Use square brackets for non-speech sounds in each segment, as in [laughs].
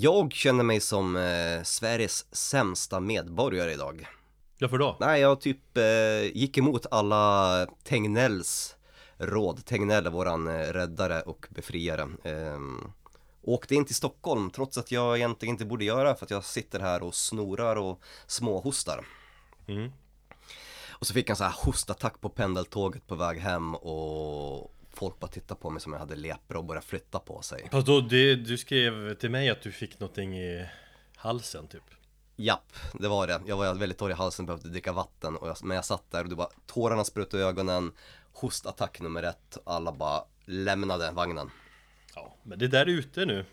Jag känner mig som eh, Sveriges sämsta medborgare idag. Varför då? Nej, jag typ eh, gick emot alla Tegnells råd. Tegnell är våran eh, räddare och befriare. Eh, åkte in till Stockholm trots att jag egentligen inte borde göra för att jag sitter här och snorar och småhostar. Mm. Och så fick jag en sån här hostattack på pendeltåget på väg hem och folk bara tittade på mig som jag hade lepra och började flytta på sig. Fast då, det, du skrev till mig att du fick någonting i halsen typ Japp, det var det. Jag var väldigt torr i halsen, behövde dricka vatten och jag, men jag satt där och det bara tårarna sprutade i ögonen, hostattack nummer ett, alla bara lämnade vagnen. Ja, men det där är ute nu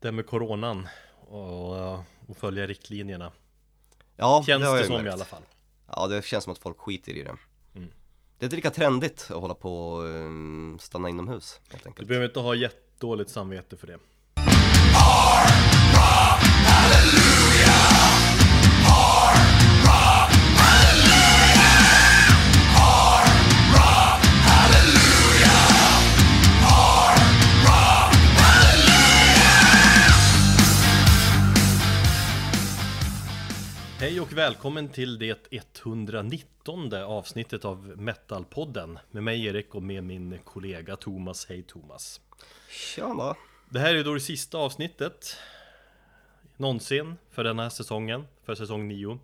Det med coronan och, och följa riktlinjerna Ja, Känns har det, som märkt. i alla fall Ja, det känns som att folk skiter i det. Det är inte lika trendigt att hålla på och um, stanna inomhus helt Du enkelt. behöver inte ha jättedåligt samvete för det Hej och välkommen till det 119 avsnittet av Metalpodden. Med mig Erik och med min kollega Thomas. Hej Thomas. Tjena! Det här är då det sista avsnittet Någonsin för den här säsongen, för säsong 9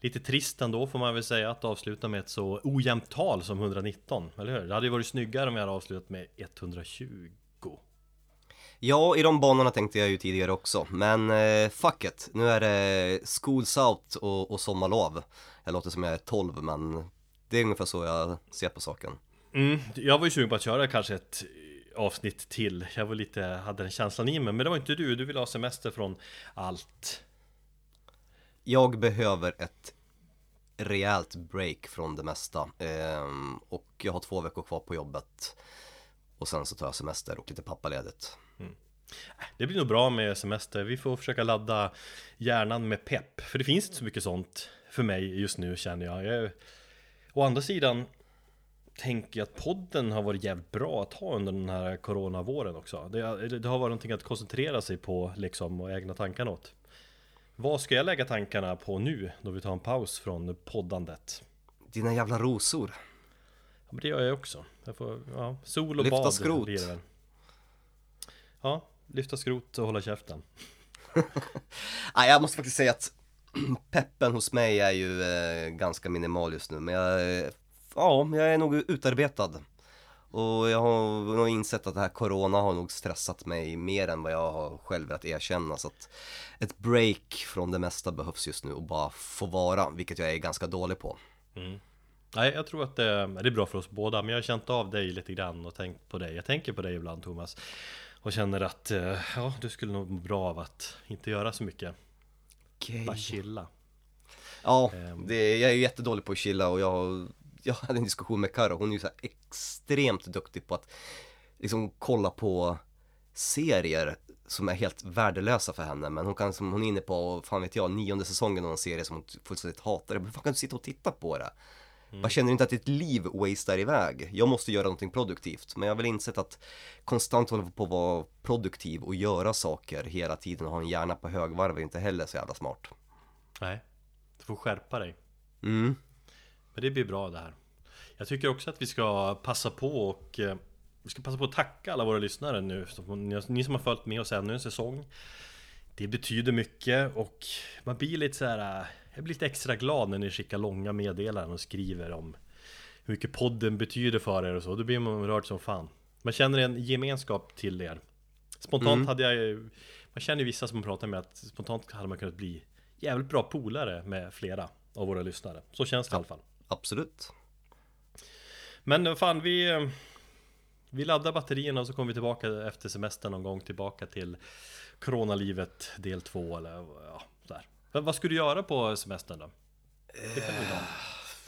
Lite trist ändå får man väl säga att avsluta med ett så ojämnt tal som 119, eller hur? Det hade ju varit snyggare om jag hade avslutat med 120 Ja, i de banorna tänkte jag ju tidigare också, men eh, fuck it. Nu är det schools out och, och sommarlov. Jag låter som jag är 12, men det är ungefär så jag ser på saken. mm, Jag var ju sugen på att köra kanske ett avsnitt till Jag var lite, hade den känslan i mig, men det var inte du, du ville ha semester från allt Jag behöver ett rejält break från det mesta. Ehm, och jag har två veckor kvar på jobbet. Och sen så tar jag semester och lite pappaledigt. Det blir nog bra med semester, vi får försöka ladda hjärnan med pepp För det finns inte så mycket sånt för mig just nu känner jag, jag Å andra sidan tänker jag att podden har varit jävligt bra att ha under den här coronavåren också det, det har varit någonting att koncentrera sig på liksom och ägna tankarna åt Vad ska jag lägga tankarna på nu då vi tar en paus från poddandet? Dina jävla rosor. Ja, men det gör jag också jag får, ja, Sol och Lyfta bad skrot. blir det väl Ja, lyfta skrot och hålla käften [laughs] Nej, jag måste faktiskt säga att [clears throat] peppen hos mig är ju eh, ganska minimal just nu. Men jag, eh, ja, jag är nog utarbetad. Och jag har nog insett att det här corona har nog stressat mig mer än vad jag har själv velat erkänna. Så att ett break från det mesta behövs just nu och bara få vara, vilket jag är ganska dålig på. Nej, jag tror att det, det är bra för oss båda, men jag har känt av dig lite grann och tänkt på dig. Jag tänker på dig ibland Thomas och känner att eh, ja, du skulle nog må bra av att inte göra så mycket. Bara chilla. Ja, Ehm. det, jag är ju jättedålig på att chilla och jag, jag hade en diskussion med Karo, hon är ju så extremt duktig på att liksom kolla på serier som är helt värdelösa för henne men hon kan, som hon är inne på, fan vet jag, nionde säsongen av en serie som hon fullständigt hatar. Hur fan kan du sitta och titta på det? Man känner inte att ditt liv wastar iväg. Jag måste göra någonting produktivt. Men jag har väl insett att konstant hålla på att vara produktiv och göra saker hela tiden och ha en hjärna på högvarv är inte heller så jävla smart. Nej, du får skärpa dig. Mm. Men det blir bra det här. Jag tycker också att vi ska passa på och eh, vi ska passa på att tacka alla våra lyssnare nu. Ni- Ni som har följt med oss ännu en säsong. Det betyder mycket och man blir lite så här. Eh, Jag blir lite extra glad när ni skickar långa meddelanden och skriver om hur mycket podden betyder för er och så. Då blir man rörd som fan. Man känner en gemenskap till er. Spontant Mm. hade jag Man känner ju vissa som man pratar med att spontant hade man kunnat bli jävligt bra polare med flera av våra lyssnare. Så känns det i alla fall. Absolut. Men vad fan, vi, eh, vi laddar batterierna och så kommer vi tillbaka efter semestern någon gång tillbaka till Coronalivet del 2 eller ja, där. Vad, ska du göra på semestern då? Det kan vi ta.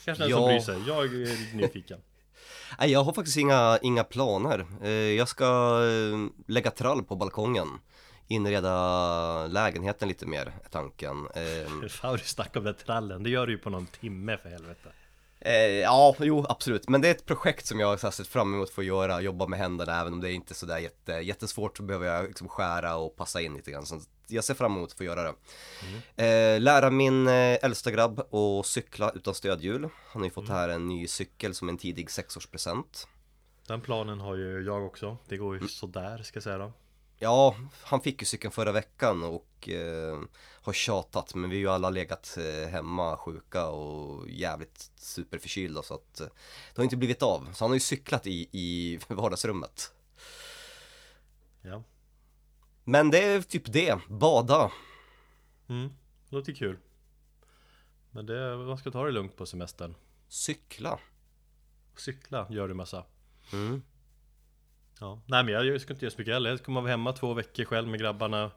Kanske som ja. bryr sig, jag är nyfiken. [laughs] Nej, jag har faktiskt inga, inga planer. Eh, Jag ska eh, lägga trall på balkongen. Inreda lägenheten lite mer, är tanken. Eh, [laughs] Fan du snackar om den trallen, det gör du ju på någon timme för helvete. Eh, ja, jo absolut, men det är ett projekt som jag har sett fram emot att få göra, jobba med händerna även om det är inte sådär jätte, jättesvårt så behöver jag liksom skära och passa in lite grann. Så jag ser fram emot att få göra det. Eh, lära min eh, äldsta grabb att cykla utan stödhjul. Han har ju fått här en ny cykel som en tidig sexårspresent. Den planen har ju jag också. Det går ju sådär ska jag säga då. Ja, han fick ju cykeln förra veckan och eh, har tjatat men vi har ju alla legat eh, hemma sjuka och jävligt superförkylda så att eh, det har inte blivit av. Så han har ju cyklat i, i [laughs] vardagsrummet. Ja. Men det är typ det, bada. Mm, låter kul. Men det, man ska ta det lugnt på semestern. Cykla. Cykla gör du massa. Mm. Ja. Nej men jag ska inte göra så mycket heller. Jag kommer vara hemma två veckor själv med grabbarna.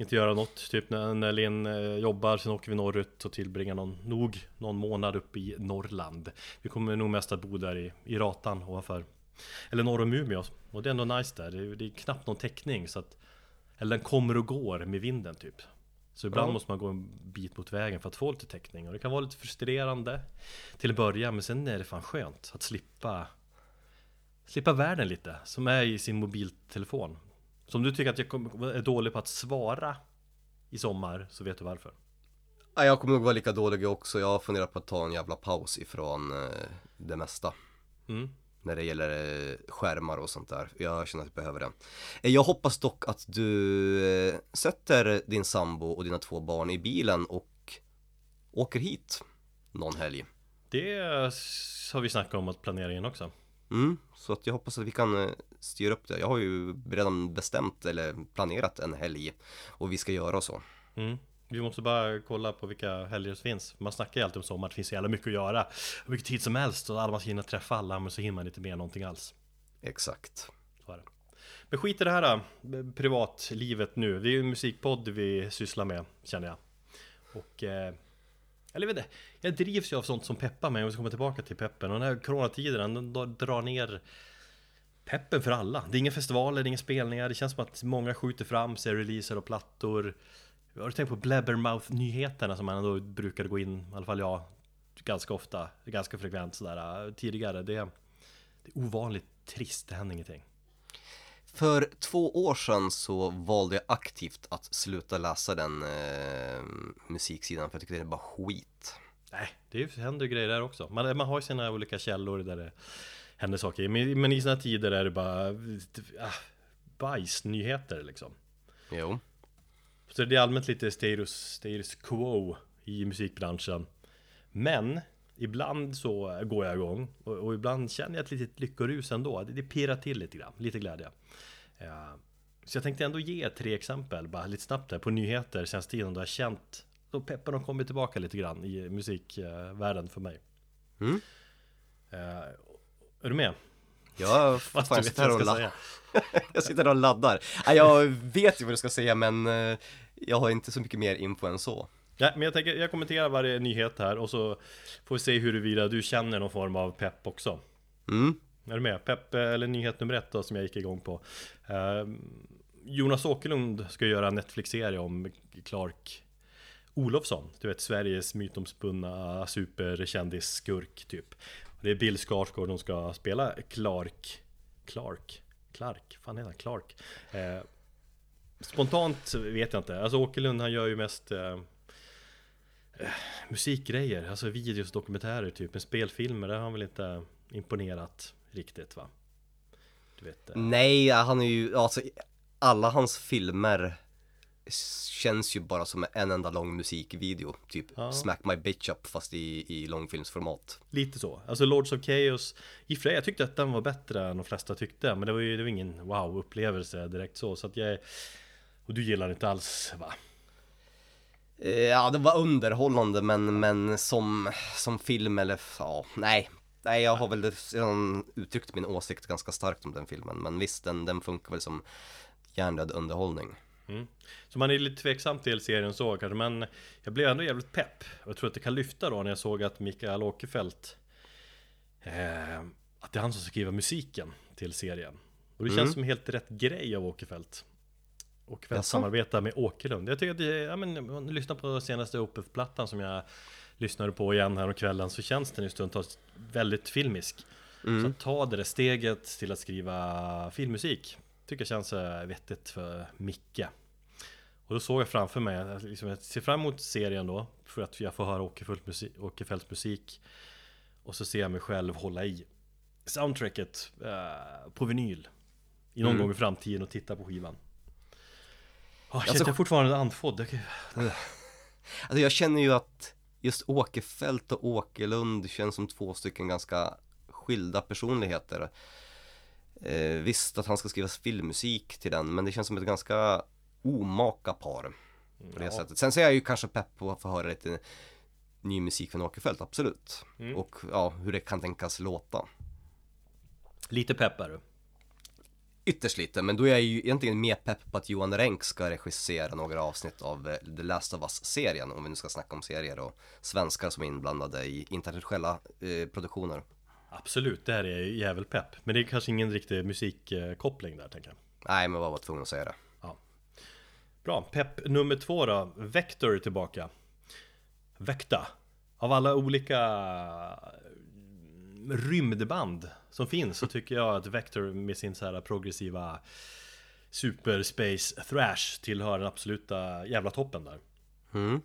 Inte göra något. Typ när, när Linn eh, jobbar, sen åker vi norrut och tillbringar någon, nog någon månad uppe i Norrland. Vi kommer nog mest att bo där i, i Ratan ovanför. Eller norr om Umeå. Och det är ändå nice där. Det är, det är knappt någon täckning så att Eller den kommer och går med vinden typ. Så ibland Ja. måste man gå en bit mot vägen för att få lite täckning. Och det kan vara lite frustrerande till att börja. Men sen är det fan skönt att slippa Slippa världen lite, som är i sin mobiltelefon. Så om du tycker att jag är dålig på att svara i sommar, så vet du varför. Ja, jag kommer nog vara lika dålig också. Jag har funderat på att ta en jävla paus ifrån eh, det mesta. Mm. När det gäller eh, skärmar och sånt där. Jag känner att jag behöver det. Eh, Jag hoppas dock att du sätter din sambo och dina två barn i bilen och åker hit någon helg. Det har vi snackat om att planera in också. Mm, så att jag hoppas att vi kan styra upp det. Jag har ju redan bestämt eller planerat en helg och vi ska göra så. Mm. Vi måste bara kolla på vilka helger det finns. Man snackar ju alltid om sommar, det finns så jävla mycket att göra. Hur mycket tid som helst och alla man ska hinna träffa alla, men så hinner man inte med någonting alls. Exakt. Så är det. Men skit i det här då, privatlivet nu. Det är ju en musikpodd vi sysslar med, känner jag. Och... Eh, eller vet inte, jag drivs ju av sånt som peppar mig om vi ska komma tillbaka till peppen. Och den här coronatiden, den drar ner peppen för alla. Det är inga festivaler, det är inga spelningar. Det känns som att många skjuter fram sig, releaser och plattor. Har du tänkt på Blabbermouth-nyheterna som man ändå brukade gå in, i alla fall jag, ganska ofta, ganska frekvent sådär äh, tidigare. Det, det är ovanligt trist, det händer ingenting. För två år sedan så valde jag aktivt att sluta läsa den eh, musiksidan för jag tycker det bara skit. Nej, det händer ju grejer där också. Man, man har ju sina olika källor där det händer saker. Men, men i såna tider är det bara ah, bajsnyheter liksom. Jo. Så det är allmänt lite status, status quo i musikbranschen. Men ibland så går jag igång och, och ibland känner jag ett litet lyckorus ändå. Det, det pirrar till lite grann, lite glädje. Eh, så jag tänkte ändå ge tre exempel, bara lite snabbt här, på nyheter senaste tiden då jag känt då peppen har kommit tillbaka lite grann i musikvärlden för mig. Mm. Eh, är du med? Jag, [laughs] Fast fan, jag, sitter här och jag ska la- säga. [laughs] jag sitter och laddar. Nej, jag vet ju vad du ska säga men eh, jag har inte så mycket mer info än så. Ja, men jag tänker, jag kommenterar varje nyhet här och så får vi se huruvida du känner någon form av pepp också. Mm. Är du med? Pepp, eh, eller nyhet nummer ett då som jag gick igång på. Eh, Jonas Åkerlund ska göra en Netflix-serie om Clark Olofsson. Du vet Sveriges mytomspunna superkändis-skurk typ. Det är Bill Skarsgård som ska spela Clark. Clark? Clark? Fan heter han? Clark? Eh, spontant vet jag inte. Alltså Åkerlund han gör ju mest eh, eh, musikgrejer. Alltså videos, dokumentärer typ. Men spelfilmer, det har han väl inte imponerat riktigt va? Du vet. eh, Nej, han är ju, alltså alla hans filmer känns ju bara som en enda lång musikvideo. Typ Ja. Smack My Bitch Up fast i, i långfilmsformat. Lite så. Alltså Lords of Chaos I och jag tyckte att den var bättre än de flesta tyckte Men det var ju det var ingen wow-upplevelse direkt så Så att jag Och du gillar inte alls va? Eh, Ja, det var underhållande men, men som, som film eller, ja, nej. Nej, jag har väl redan uttryckt min åsikt ganska starkt om den filmen. Men visst, den, den funkar väl som hjärndöd underhållning. Mm. Så man är lite tveksam till serien så kanske Men jag blev ändå jävligt pepp Och jag tror att det kan lyfta då när jag såg att Mikael Åkerfeldt eh, Att det är han som ska skriva musiken till serien Och det känns Mm. som helt rätt grej av Åkerfeldt Åkerfeldt Jaså? samarbetar med Åkerlund Jag tycker att det, ja men man lyssnar på senaste Opeth-plattan som jag lyssnade på igen här om kvällen så känns den ju stundtals väldigt filmisk. Så att ta det där steget till att skriva filmmusik tycker jag känns eh, vettigt för Micke. Och då såg jag framför mig, liksom, jag ser fram emot serien då för att jag får höra Åkerfeldts musik, och så ser jag mig själv hålla i soundtracket eh, på vinyl i någon Mm. gång i framtiden och titta på skivan. Oh, Alltså- jag är fortfarande andfådd. Alltså jag känner ju att just Åkerfeldt och Åkerlund känns som två stycken ganska skilda personligheter. Eh, visst att han ska skriva filmmusik till den, men det känns som ett ganska omaka par. På det Ja. sättet. Sen så är jag ju kanske pepp på att få höra lite ny musik från Åkerfeldt, absolut. Mm. Och ja, hur det kan tänkas låta. Lite pepp är du. Ytterst lite, men då är jag ju egentligen mer pepp på att Johan Renck ska regissera några avsnitt av eh, The Last of Us-serien, om vi nu ska snacka om serier och svenskar som är inblandade i internationella eh, produktioner. Absolut, det här är jävelpepp. Men det är kanske ingen riktig musikkoppling där tänker jag. Nej, men jag var tvungen att säga det. Bra, pepp nummer två då. Vector tillbaka. Vecta. Av alla olika mm, rymdband som finns så tycker jag att Vector med sin så här progressiva Super Space Thrash tillhör den absoluta jävla toppen där. Mm.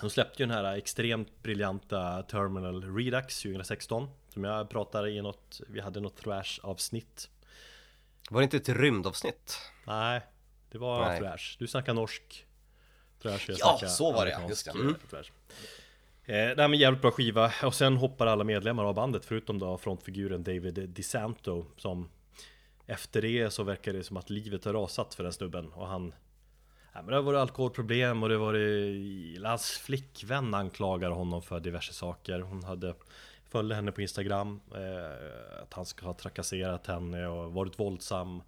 De släppte ju den här extremt briljanta Terminal Redux 2016 Som jag pratade i något, vi hade något thrash avsnitt Var det inte ett rymdavsnitt? Nej, det var Nej. thrash Du snackar norsk thrash jag Ja, så var det, just det. Mm. eh, Thrash. Eh, det här med jävligt bra skiva och sen hoppar alla medlemmar av bandet förutom då frontfiguren David DeSanto som efter det så verkar det som att livet har rasat för den snubben och han Ja, men det har varit alkoholproblem och det var Hans flickvän anklagar honom för diverse saker Hon hade Följde henne på Instagram eh, Att han ska ha trakasserat henne och varit våldsam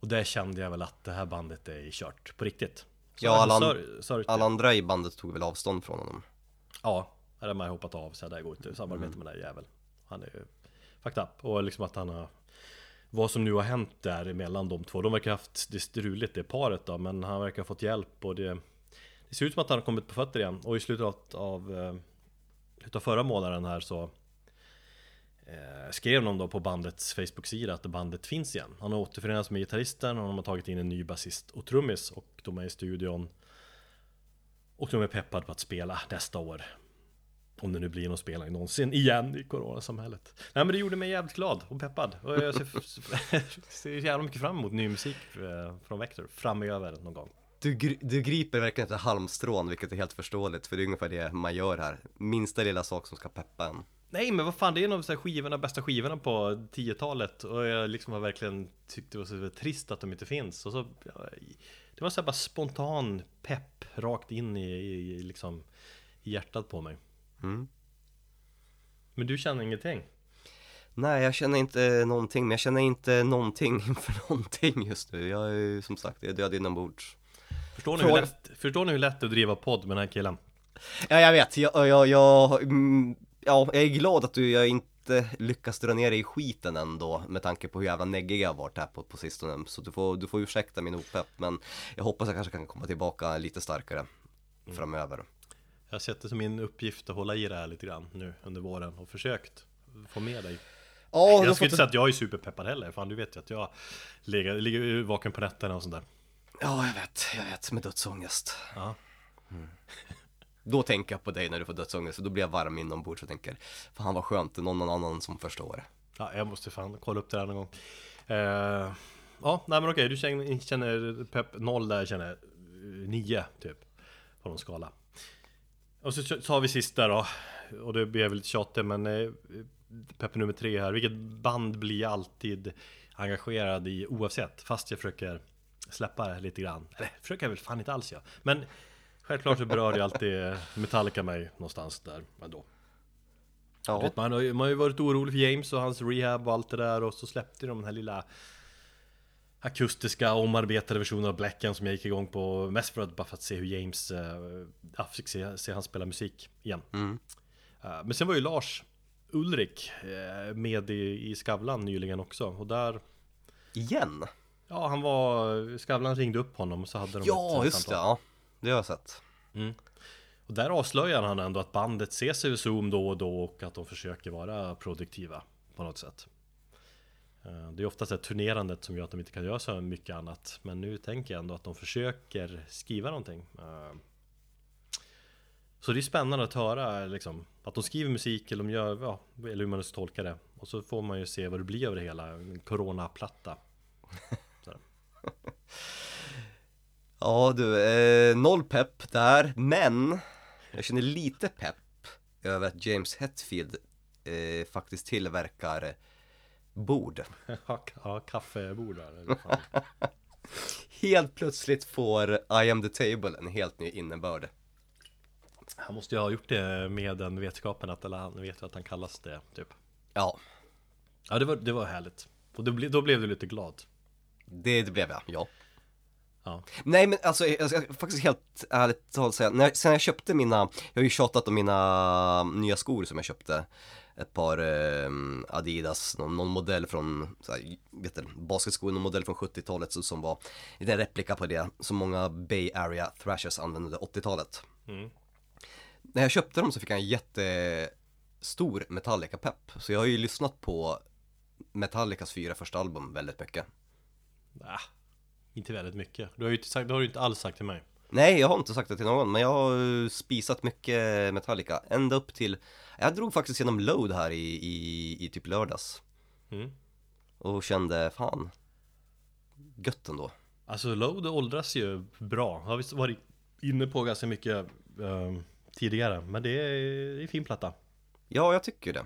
Och där kände jag väl att det här bandet är kört på riktigt Så Ja, alla- sör- det. Alla andra i bandet tog väl avstånd från honom. Ja, där har hoppat av så där går inte att samarbeta Mm. med den där jäveln Han är ju fucked up och liksom att han har Vad som nu har hänt där mellan de två De verkar ha haft det struligt det paret då Men han verkar ha fått hjälp och det Det ser ut som att han har kommit på fötter igen och i slutet av, av eh, Utav förra månaden här så eh, Skrev de då på bandets Facebook-sida att bandet finns igen. Han har återförenats med gitarristen och de har tagit in en ny basist och trummis och de är i studion. Och de är peppade på att spela nästa år. Om det nu blir någon spelning någonsin igen i coronasamhället. Nej men det gjorde mig jävligt glad och peppad. Och jag ser, [laughs] ser jävla mycket fram emot ny musik eh, från Vector framöver någon gång. Du, du griper verkligen efter halmstrån, vilket är helt förståeligt, för det är ungefär det man gör här. Minsta lilla sak som ska peppa en. Nej men vad fan det är nog så här skivorna, bästa skivorna på 10-talet Och jag liksom har verkligen tyckt det var så trist att de inte finns Och så Det var så här bara spontan pepp rakt in i, i, liksom i hjärtat på mig Mm. Men du känner ingenting? Nej, jag känner inte någonting, men jag känner inte någonting [laughs] inför någonting just nu. Jag är som sagt, jag är död inombords. Förstår ni, hur Fråga- lätt, förstår ni hur lätt det är att driva podd med den här killen? Ja, jag vet, jag, jag, jag, mm, ja, jag är glad att du, jag inte lyckas dra ner dig i skiten ändå med tanke på hur jävla neggig jag har varit här på, på sistone. Så du får, du får ursäkta min opepp, men jag hoppas jag kanske kan komma tillbaka lite starkare framöver. Jag har sett det som min uppgift att hålla i det här lite grann nu under våren och försökt få med dig Ja, Jag skulle inte säga att jag är superpeppad heller, fan du vet ju att jag ligger, ligger vaken på nätterna och sånt där Ja, jag vet, jag vet, med dödsångest. Ja, [laughs] Då tänker jag på dig när du får dödsångest och då blir jag varm inombords och tänker Fan vad skönt, det är någon annan som förstår. ja jag måste fan kolla upp det här någon gång. Eh, Ja, nej men okej, du känner, känner pepp noll där, jag känner eh, nio typ På någon skala. Och så tar vi sista då Och det blir väl lite tjatigt men eh, Pepp nummer tre här, vilket band blir jag alltid engagerad i oavsett? Fast jag försöker släppa lite grann Eller försöker jag väl fan inte alls jag Men Självklart så berör det alltid Metallica mig någonstans där ändå Ja, vet, man, har ju, man har ju varit orolig för James och hans rehab och allt det där och så släppte de den här lilla akustiska omarbetade versionen av Blacken som jag gick igång på mest för att bara för att se hur James, ja, fick se, se han spela musik igen. Mm. Eh, men sen var ju Lars Ulrik eh, med i, i Skavlan nyligen också och där igen? Ja, han var... Skavlan ringde upp honom och så hade de Ja, ett just det, samtal. ja. Det har jag sett. Mm. Och där avslöjar han ändå att bandet ses över Zoom då och då och att de försöker vara produktiva på något sätt. Eh, det är oftast det turnerandet som gör att de inte kan göra så mycket annat. Men nu tänker jag ändå att de försöker skriva någonting. Eh, så det är spännande att höra liksom, att de skriver musik eller de gör, ja, eller hur man nu ska tolka det. Och så får man ju se vad det blir av det hela, en coronaplatta. [laughs] Ja du, eh, noll pepp där, men jag känner lite pepp över att James Hetfield eh, faktiskt tillverkar bord. [laughs] ja, kaffebord där. [laughs] Helt plötsligt får I am the table en helt ny innebörd. Han måste ju ha gjort det med den vetskapen att, eller han vet ju att han kallas det, typ. Ja. Ja, det var, det var härligt. Och då, ble, då blev du lite glad. Det, det blev jag, ja. Ja. Nej men alltså jag ska faktiskt helt ärligt talat säga, när, sen jag köpte mina, jag har ju tjatat om mina nya skor som jag köpte ett par eh, Adidas, någon, någon, modell från, så här, vet du, basketskor, någon modell från 70-talet som var en replika på det som många Bay Area Thrashers använde under 80-talet. Mm. När jag köpte dem så fick jag en jättestor Metallica-pepp, så jag har ju lyssnat på Metallicas fyra första album väldigt mycket. Ah, inte väldigt mycket. Du har ju inte sagt, har du inte alls sagt till mig. Nej, jag har inte sagt det till någon, men jag har spisat mycket Metallica. Ända upp till, jag drog faktiskt genom Load här i, i, i typ lördags. Mm. Och kände, fan, gött ändå. Alltså Load åldras ju bra. Har vi varit inne på ganska mycket uh, tidigare. Men det är, det är en fin platta. Ja, jag tycker det.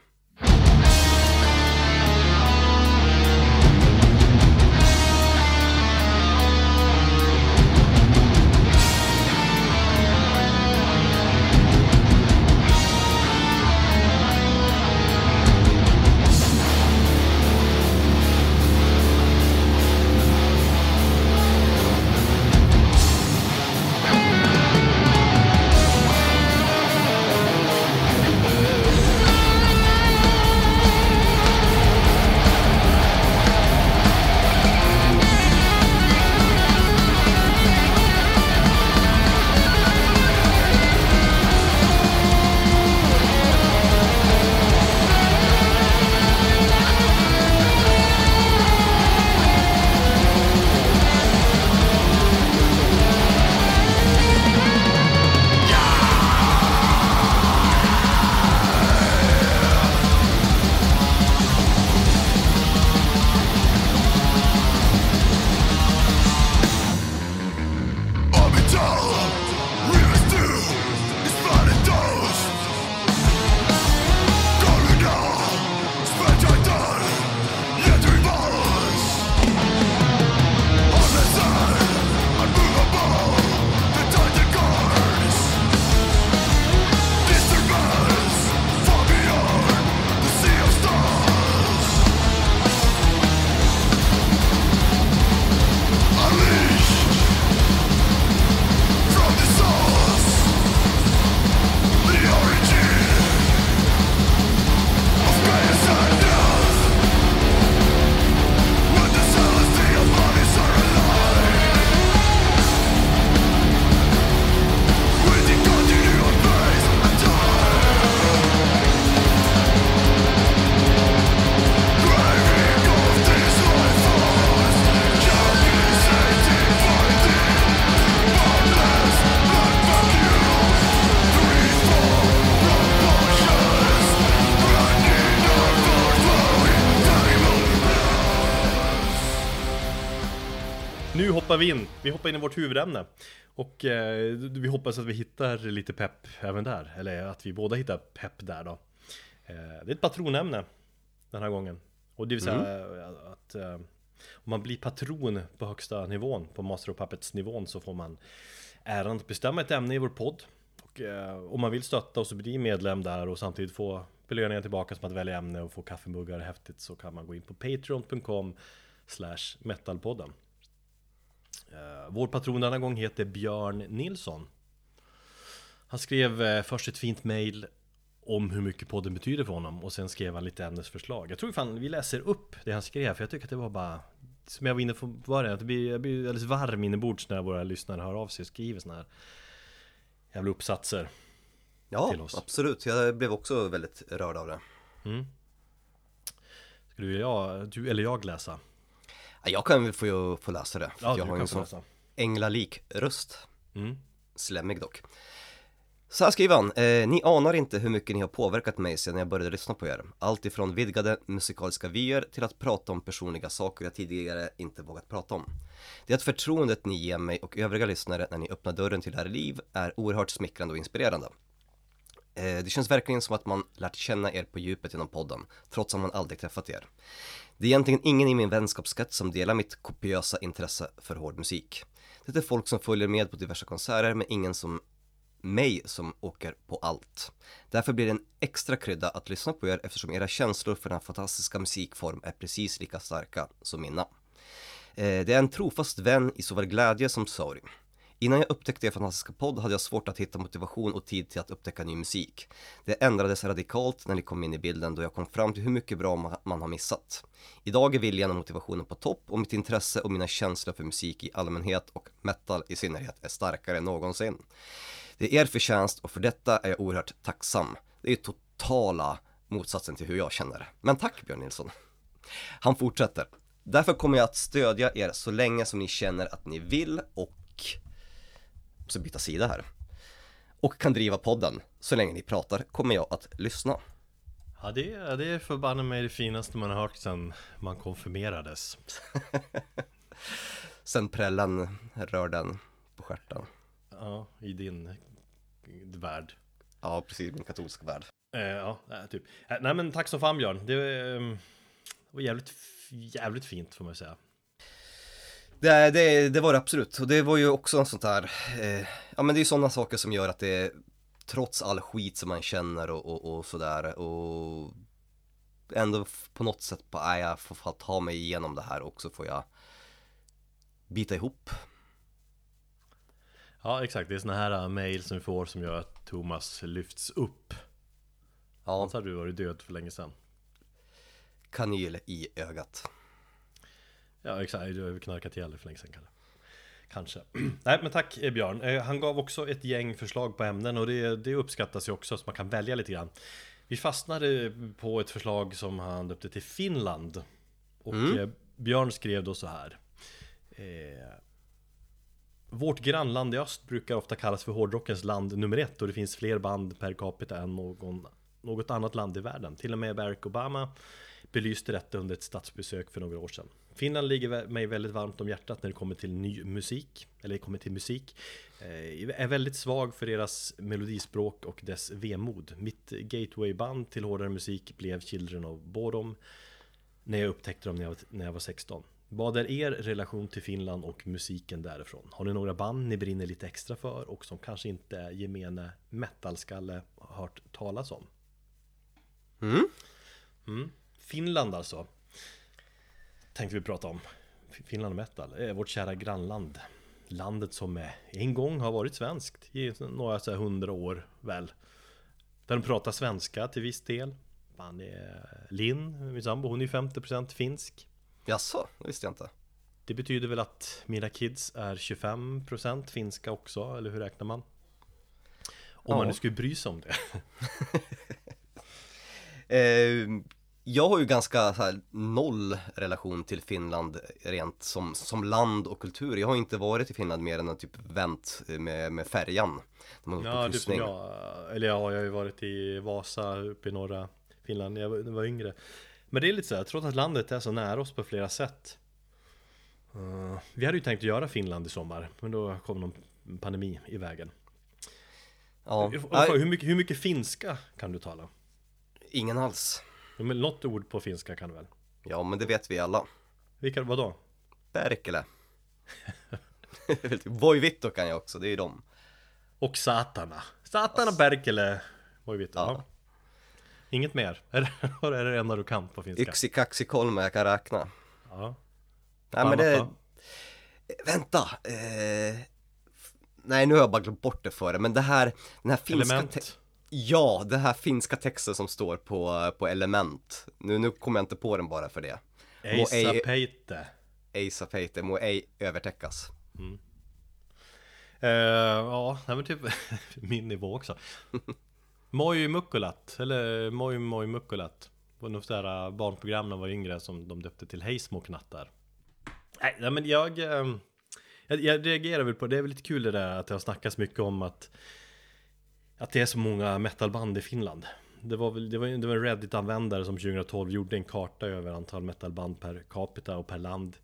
Hoppar vi in. Vi hoppar in i vårt huvudämne. Och eh, vi hoppas att vi hittar lite pepp även där. Eller att vi båda hittar pepp där då. Eh, det är ett patronämne den här gången. Och det vill säga mm. att eh, om man blir patron på högsta nivån, på Master of Puppets nivån, så får man äran att bestämma ett ämne i vår podd. Och eh, om man vill stötta oss och bli medlem där och samtidigt få belöningar tillbaka som att välja ämne och få kaffemuggar häftigt så kan man gå in på patreon.com slash metalpodden. Uh, vår patron denna gång heter Björn Nilsson. Han skrev uh, först ett fint mail om hur mycket podden betyder för honom och sen skrev han lite ämnesförslag. Jag tror fan vi läser upp det han skrev för jag tycker att det var bara som jag var inne på början, att det blir, jag blir alldeles varm inombords när våra lyssnare hör av sig och skriver såna här jävla uppsatser. Ja, till oss. absolut. Jag blev också väldigt rörd av det. Mm. Du, jag, du eller jag läsa? Ja, Jag kan väl få, få läsa det. för Ja, jag har en sån änglalik röst. Mm. Slemmig dock. Så här skriver han, eh, ni anar inte hur mycket ni har påverkat mig sedan jag började lyssna på er. Allt ifrån vidgade musikaliska vyer till att prata om personliga saker jag tidigare inte vågat prata om. Det att förtroendet ni ger mig och övriga lyssnare när ni öppnar dörren till era liv är oerhört smickrande och inspirerande. Eh, det känns verkligen som att man lärt känna er på djupet genom podden, trots att man aldrig träffat er. Det är egentligen ingen i min vänskapskrets som delar mitt kopiösa intresse för hård musik. Det är folk som följer med på diverse konserter men ingen som mig som åker på allt. Därför blir det en extra krydda att lyssna på er eftersom era känslor för den fantastiska musikform är precis lika starka som mina. Eh, det är en trofast vän i såväl glädje som sorg. Innan jag upptäckte er fantastiska podd hade jag svårt att hitta motivation och tid till att upptäcka ny musik. Det ändrades radikalt när ni kom in i bilden då jag kom fram till hur mycket bra man har missat. Idag är viljan och motivationen på topp och mitt intresse och mina känslor för musik i allmänhet och metal i synnerhet är starkare än någonsin. Det är er förtjänst och för detta är jag oerhört tacksam. Det är totala motsatsen till hur jag känner. Men tack Björn Nilsson. Han fortsätter. Därför kommer jag att stödja er så länge som ni känner att ni vill och så byta sida här. Och kan driva podden. Så länge ni pratar kommer jag att lyssna. Ja, det, är- det är förbanne mig det finaste man har hört sedan man konfirmerades. [laughs] Sen prällen rör den på stjärten. Ja, i din värld. Ja, precis, min katolska värld. Eh, ja, typ. Eh, Nej men tack så fan Björn. Det eh, var jävligt, jävligt fint får man säga. Det, det, det var det absolut. Och det var ju också en sånt där, eh, ja men det är ju sådana saker som gör att det, trots all skit som man känner och, och, och sådär och ändå på något sätt på, nej jag får ta mig igenom det här och så får jag bita ihop. Ja exakt, det är såna här uh, mail som vi får som gör att Thomas lyfts upp. Ja, Annars hade du varit död för länge sedan. kanyl i ögat. Ja exakt, du har knarkat ihjäl dig för länge sedan kanske. Kanske. [clears throat] Nej men tack eh, Björn. Eh, Han gav också ett gäng förslag på ämnen och det, det uppskattas ju också så man kan välja lite grann. Vi fastnade på ett förslag som han döpte till Finland. Och Mm. eh, Björn skrev då så här. Eh, Vårt grannland i öst brukar ofta kallas för hårdrockens land nummer ett och det finns fler band per capita än någon, något annat land i världen. Till och med Barack Obama belyste detta under ett statsbesök för några år sedan. Finland ligger mig väldigt varmt om hjärtat när det kommer till ny musik, eller kommer till musik. Eh, är väldigt svag för deras melodispråk och dess vemod. Mitt gatewayband till hårdare musik blev Children of Bodom när jag upptäckte dem när jag, var- när jag var 16. Vad är er relation till Finland och musiken därifrån? Har ni några band ni brinner lite extra för och som kanske inte gemene metalskalle har hört talas om? Mm. Mm. Finland alltså Tänkte vi prata om. Finland metal, vårt kära grannland. Landet som en gång har varit svenskt i några så hundra år väl. Där de pratar svenska till viss del. Man är Linn, min sambo, hon är 50% finsk. Jaså, det visste jag inte. Det betyder väl att mina kids är 25% finska också, eller hur räknar man? Om Ja. man nu skulle bry sig om det. [laughs] Eh, jag har ju ganska här, noll relation till Finland rent som, som land och kultur. Jag har inte varit i Finland mer än att typ vänt med, med färjan. När man Ja, typ som jag, eller ja, jag har ju varit i Vasa uppe i norra Finland när jag var, yngre Men det är lite så här, trots att landet är så nära oss på flera sätt eh, Vi hade ju tänkt göra Finland i sommar, men då kom någon pandemi i vägen Ja, nej, hur, mycket, hur mycket finska kan du tala? ingen alls. Men något ord på finska kan du väl? Ja, men det vet vi alla. Vilka, vadå? Perkele. [laughs] Voivitto kan jag också, det är ju dem. Och satana Satana Berkele Vad vet du? Ja. Inget mer? [laughs] Är det, är det enda du kan på finska? Yksi, kaksi, kolme, jag kan räkna. Ja. Nej men det... Annat Vänta! Eh... Nej nu har jag bara glömt bort det för det, men det här, den här finska... Element Ja, det här finska texten som står på, på element. Nu, nu kommer jag inte på den bara för det. Eisapeite ej sapeite, må ej övertäckas. Eh, ja, nej men typ [laughs] min nivå också. Moi Mukkulat, eller Moi Moi Mukkulat var något där barnprogram när jag var yngre som de döpte till Hej små knattar Nej, nej men jag, eh, jag Jag reagerar väl på, det är väl lite kul det där att det har snackats mycket om att Att det är så många metalband i Finland. Det var väl, det var, det var en Reddit-användare som 2012 gjorde en karta över antal metalband per capita och per land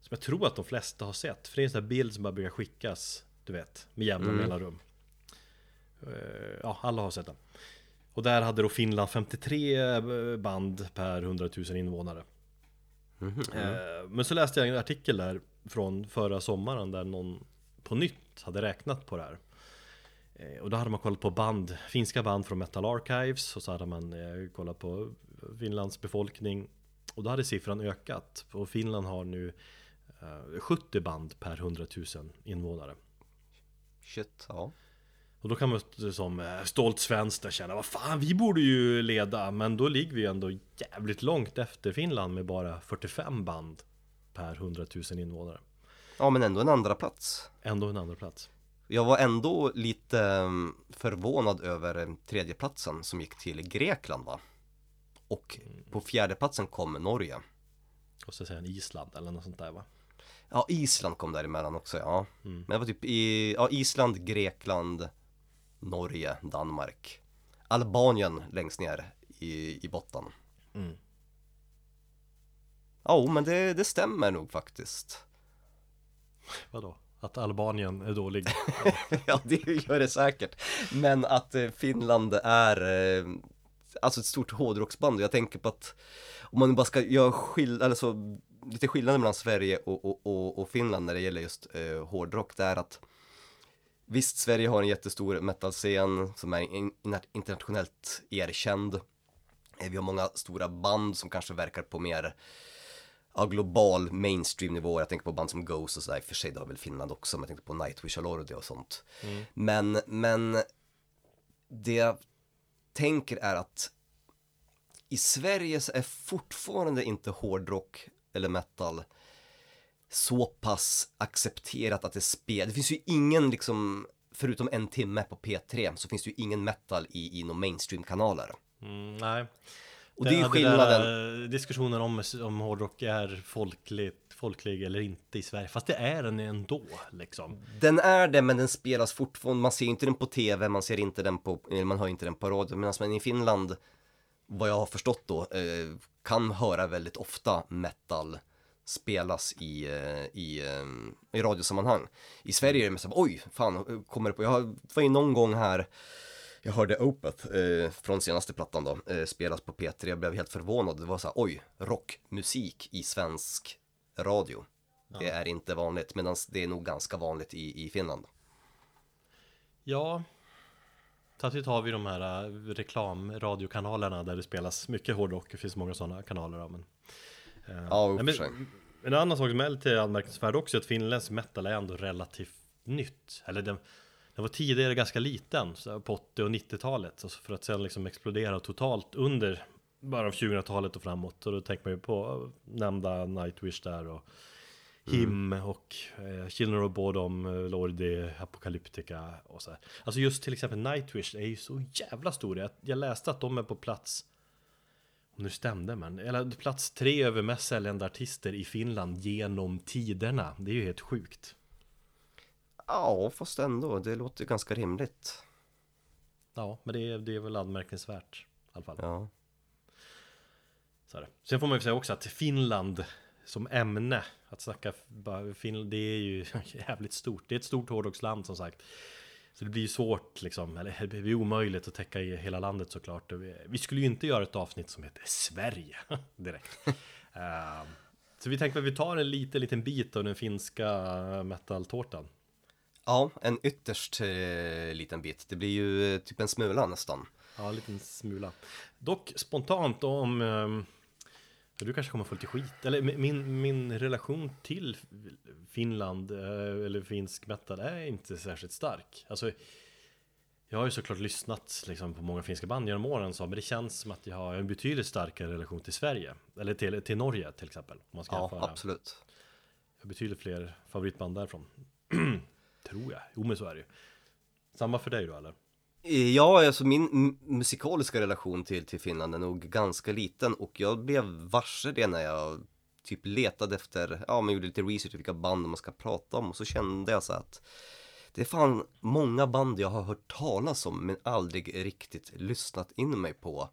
Som jag tror att de flesta har sett, för det är en sån här bild som bara brukar skickas Du vet, med jämna Mm. mellanrum. Eh, Ja, alla har sett den. Och där hade då Finland 53 band per 100 000 invånare. Eh, Men så läste jag en artikel där från förra sommaren där någon på nytt hade räknat på det här. Eh, Och då hade man kollat på band, finska band från Metal Archives och så hade man eh, kollat på Finlands befolkning. Och då hade siffran ökat och Finland har nu eh, 70 band per 100 000 invånare. Shit, ja. och då kan man som eh, stolt svensk känna Vad fan vi borde ju leda. Men då ligger vi ändå jävligt långt efter Finland med bara 45 band Per 100 000 invånare. Ja men ändå en andra plats. Ändå en andra plats Jag var ändå lite mm, förvånad över eh, tredjeplatsen som gick till Grekland va? Och på fjärdeplatsen kom Norge. Och så säger han Island eller något sånt där va? Ja, Island kom däremellan också ja. Mm. Men det var typ i, ja, Island, Grekland, Norge, Danmark. Albanien längst ner i, i botten. Mm. Ja, men det, det stämmer nog faktiskt. Vadå? Att Albanien är dålig? [laughs] ja, det gör det säkert. Men att eh, Finland är eh, alltså ett stort hårdrocksband. Jag tänker på att om man bara ska göra skill alltså, lite skillnader mellan Sverige och, och, och, och Finland när det gäller just eh, hårdrock, det är att Visst, Sverige har en jättestor metalscen som är in, internationellt erkänd. Eh, vi har många stora band som kanske verkar på mer ja, global mainstream-nivå. Jag tänker på band som Ghost och sådär. I och för sig, det har väl Finland också, men jag tänkte på Nightwish och Lordi och sånt. Men, men det jag tänker är att i Sverige så är fortfarande inte hårdrock eller metal så pass accepterat att det spelar. Det finns ju ingen liksom, förutom en timme på P3, så finns det ju ingen metal i, i några mainstream-kanaler. Mm, nej Och det är ju där skillnaden. där diskussionen om, om hårdrock är folkligt, folklig eller inte i Sverige Fast det är den ändå liksom Den är det, men den spelas fortfarande, man ser inte den på tv, man ser inte den på, eh, man hör inte den på radio, medan man i Finland, vad jag har förstått då, eh, kan höra väldigt ofta metal spelas i, eh, i, eh, i radiosammanhang. I Sverige är det mest oj, fan, kommer det på, jag var ju någon gång här, jag hörde Opeth eh, från senaste plattan då, eh, spelas på P3, jag blev helt förvånad, det var så här, oj, rockmusik i svensk radio. Det är inte vanligt, medan det är nog ganska vanligt i, i Finland. Ja Samtidigt har vi de här äh, reklamradiokanalerna där det spelas mycket hårdrock Det finns många sådana kanaler ja, men, eh, Ja, sig. men, En annan sak som är lite anmärkningsvärd också är att finländsk metal är ändå relativt nytt Eller den, den var tidigare ganska liten så på 80 och 90-talet och så För att sen liksom explodera totalt under bara av 2000-talet och framåt Och då tänker man ju på nämnda Nightwish där och Him och eh, Children of Bodom, eh, Lordi, Apocalyptica och så här. Alltså just till exempel Nightwish är ju så jävla stora. Jag, jag läste att de är på plats om det stämde men, eller plats tre över mest säljande artister i Finland genom tiderna. Det är ju helt sjukt. Ja, fast ändå, det låter ganska rimligt. Ja, men det är, det är väl anmärkningsvärt i alla fall. Ja. Så är det. Sen får man ju säga också att Finland som ämne, att snacka Finland, det är ju [laughs] jävligt stort. Det är ett stort hårdrocksland som sagt. Så det blir ju svårt liksom, eller det blir omöjligt att täcka i hela landet såklart. Vi- skulle ju inte göra ett avsnitt som heter Sverige [laughs] direkt. Ehm, så vi tänkte att vi tar en liten, liten bit av den finska metaltårtan. Ja, en ytterst eh, liten bit. Det blir ju eh, typ en smula nästan. Ja, en liten smula. Dock spontant om... ehm, du kanske kommer få lite skit. Eller mi- min, min relation till Finland, eh, eller finsk metal, är inte särskilt stark. Alltså, jag har ju såklart lyssnat liksom, på många finska band genom åren, så, men det känns som att jag har en betydligt starkare relation till Sverige. Eller till, till Norge till exempel. Om man ska Ja, jämföra. absolut. Jag har betydligt fler favoritband därifrån. [clears throat] Tror jag. Jo, men så är det ju. Samma för dig då, eller? Ja, alltså min musikaliska relation till, till Finland är nog ganska liten och jag blev varse det när jag typ letade efter, ja men gjorde lite research vilka band man ska prata om och så kände jag så att det är fan många band jag har hört talas om men aldrig riktigt lyssnat in mig på.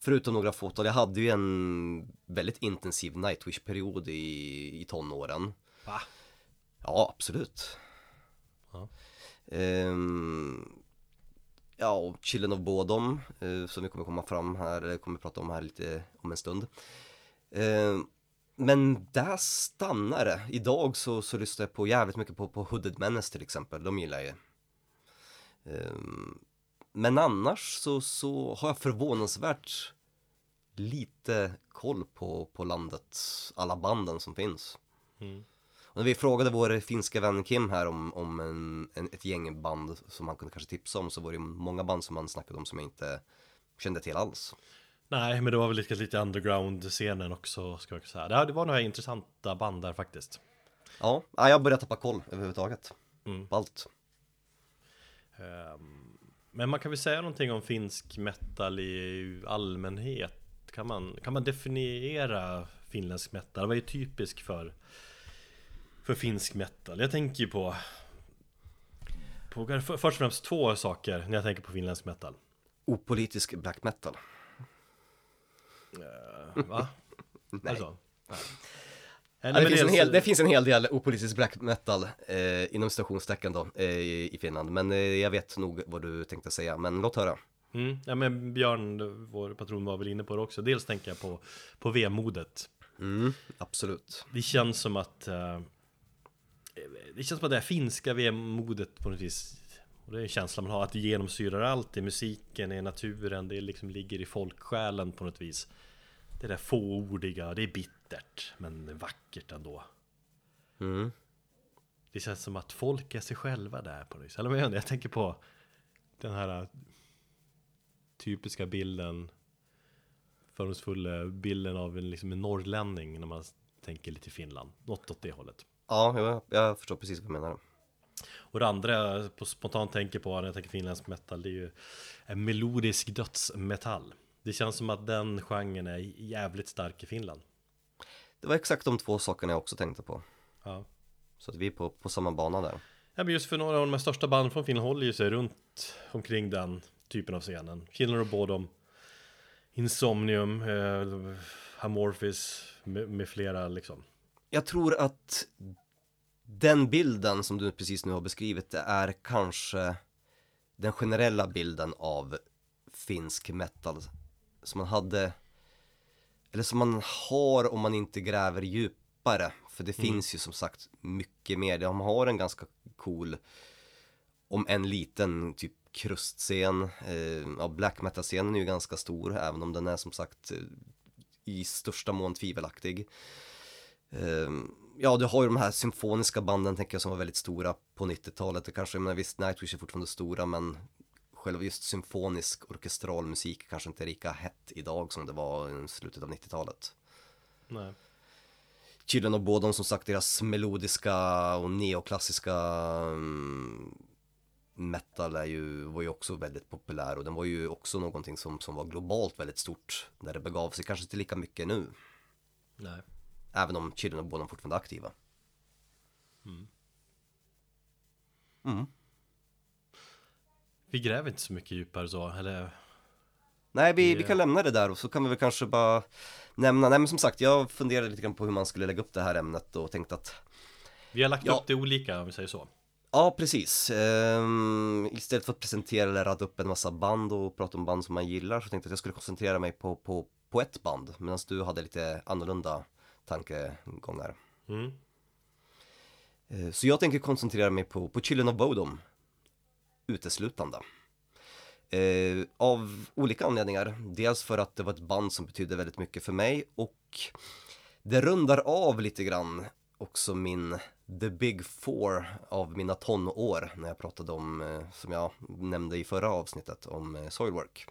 Förutom några fåtal, jag hade ju en väldigt intensiv Nightwish-period i, i tonåren. Va? Ja, absolut. Ja. Ja, och Children of Bodom, eh, som vi kommer komma fram här, eller kommer prata om här lite om en stund. Ehm, men där stannar det. Idag så, så lyssnar jag på jävligt mycket på, på Hooded Menace till exempel, de gillar jag ju. Ehm, men annars så, så har jag förvånansvärt lite koll på, på landet, alla banden som finns. Mm. När vi frågade vår finska vän Kim här om, om en, en, ett gäng band som han kunde kanske tipsa om så var det många band som han snackade om som jag inte kände till alls. Nej, men det var väl lite, lite underground-scenen också, ska jag säga. Det, det var några intressanta band där faktiskt. Ja, ja, jag började tappa koll överhuvudtaget Mm. på allt. Ehm, Men man kan väl säga någonting om finsk metal i allmänhet? Kan man, kan man definiera finländsk metal? Vad är typisk för, för finsk metal? Jag tänker ju på, på för- först och främst två saker när jag tänker på finländsk metal. Opolitisk black metal. Eh, Va? [laughs] Nej. Alltså, nej. Ja, det, finns hel, det finns en hel del opolitisk black metal eh, inom stationstecken då eh, i, i Finland. Men eh, jag vet nog vad du tänkte säga, men låt höra. Mm, ja men Björn, vår patron var väl inne på det också. Dels tänker jag på, på vemodet. Mm, absolut. Det känns som att eh, Det känns som att det här finska vemodet på något vis Och det är en känsla man har att det genomsyrar allt. I musiken, i naturen Det liksom ligger i folksjälen på något vis. Det där fåordiga, det är bittert men vackert ändå. Mm. Det känns som att folk är sig själva där på något vis. Eller vad jag, jag tänker på Den här Typiska bilden Fördomsfulla bilden av en, liksom en norrlänning när man tänker lite Finland. Något åt det hållet Ja, jag, jag förstår precis vad du menar. Och det andra jag spontant tänker på när jag tänker finländsk metal Det är ju en melodisk dödsmetall Det känns som att den genren är jävligt stark i Finland Det var exakt de två sakerna jag också tänkte på. Ja Så att vi är på, på samma bana där. Ja men just för några av de största banden från Finland håller ju sig runt omkring den typen av scenen Killer och Bodom Insomnium, eh, Amorphis med, med flera liksom Jag tror att den bilden som du precis nu har beskrivit det är kanske den generella bilden av finsk metal som man hade eller som man har om man inte gräver djupare för det finns ju som sagt mycket mer. De har en ganska cool om en liten typ krustscen. Eh, ja, black metal-scenen är ju ganska stor även om den är som sagt eh, i största mån tvivelaktig. Ehm, Ja, du har ju de här symfoniska banden tänker jag som var väldigt stora på 90-talet. Det kanske, men visst, Nightwish är fortfarande stora, men själva just symfonisk orkestral musik kanske inte är lika hett idag som det var i slutet av 90-talet. Nej Children of Bodom som sagt, deras melodiska och neoklassiska mm, metal är ju, var ju också väldigt populär och den var ju också någonting som, som var globalt väldigt stort när det begav sig, kanske inte lika mycket nu. Nej Även om Children of Bodom fortfarande är aktiva. Mm. Vi gräver inte så mycket djupare så, eller Nej, vi, vi kan lämna det där och så kan vi väl kanske bara nämna, nej men som sagt, jag funderade lite grann på hur man skulle lägga upp det här ämnet och tänkte att Vi har lagt Ja. upp det olika om vi säger så Ja, precis. Ehm, istället för att presentera eller radda upp en massa band och prata om band som man gillar så tänkte jag att jag skulle koncentrera mig på, på, på ett band medan du hade lite annorlunda tankegångar. mm. Eh, Så jag tänker koncentrera mig på, på Children of Bodom uteslutande. Eh, av olika anledningar. Dels för att det var ett band som betydde väldigt mycket för mig och det rundar av lite grann också min The Big Four av mina tonår när jag pratade om, eh, som jag nämnde i förra avsnittet, om eh, Soilwork.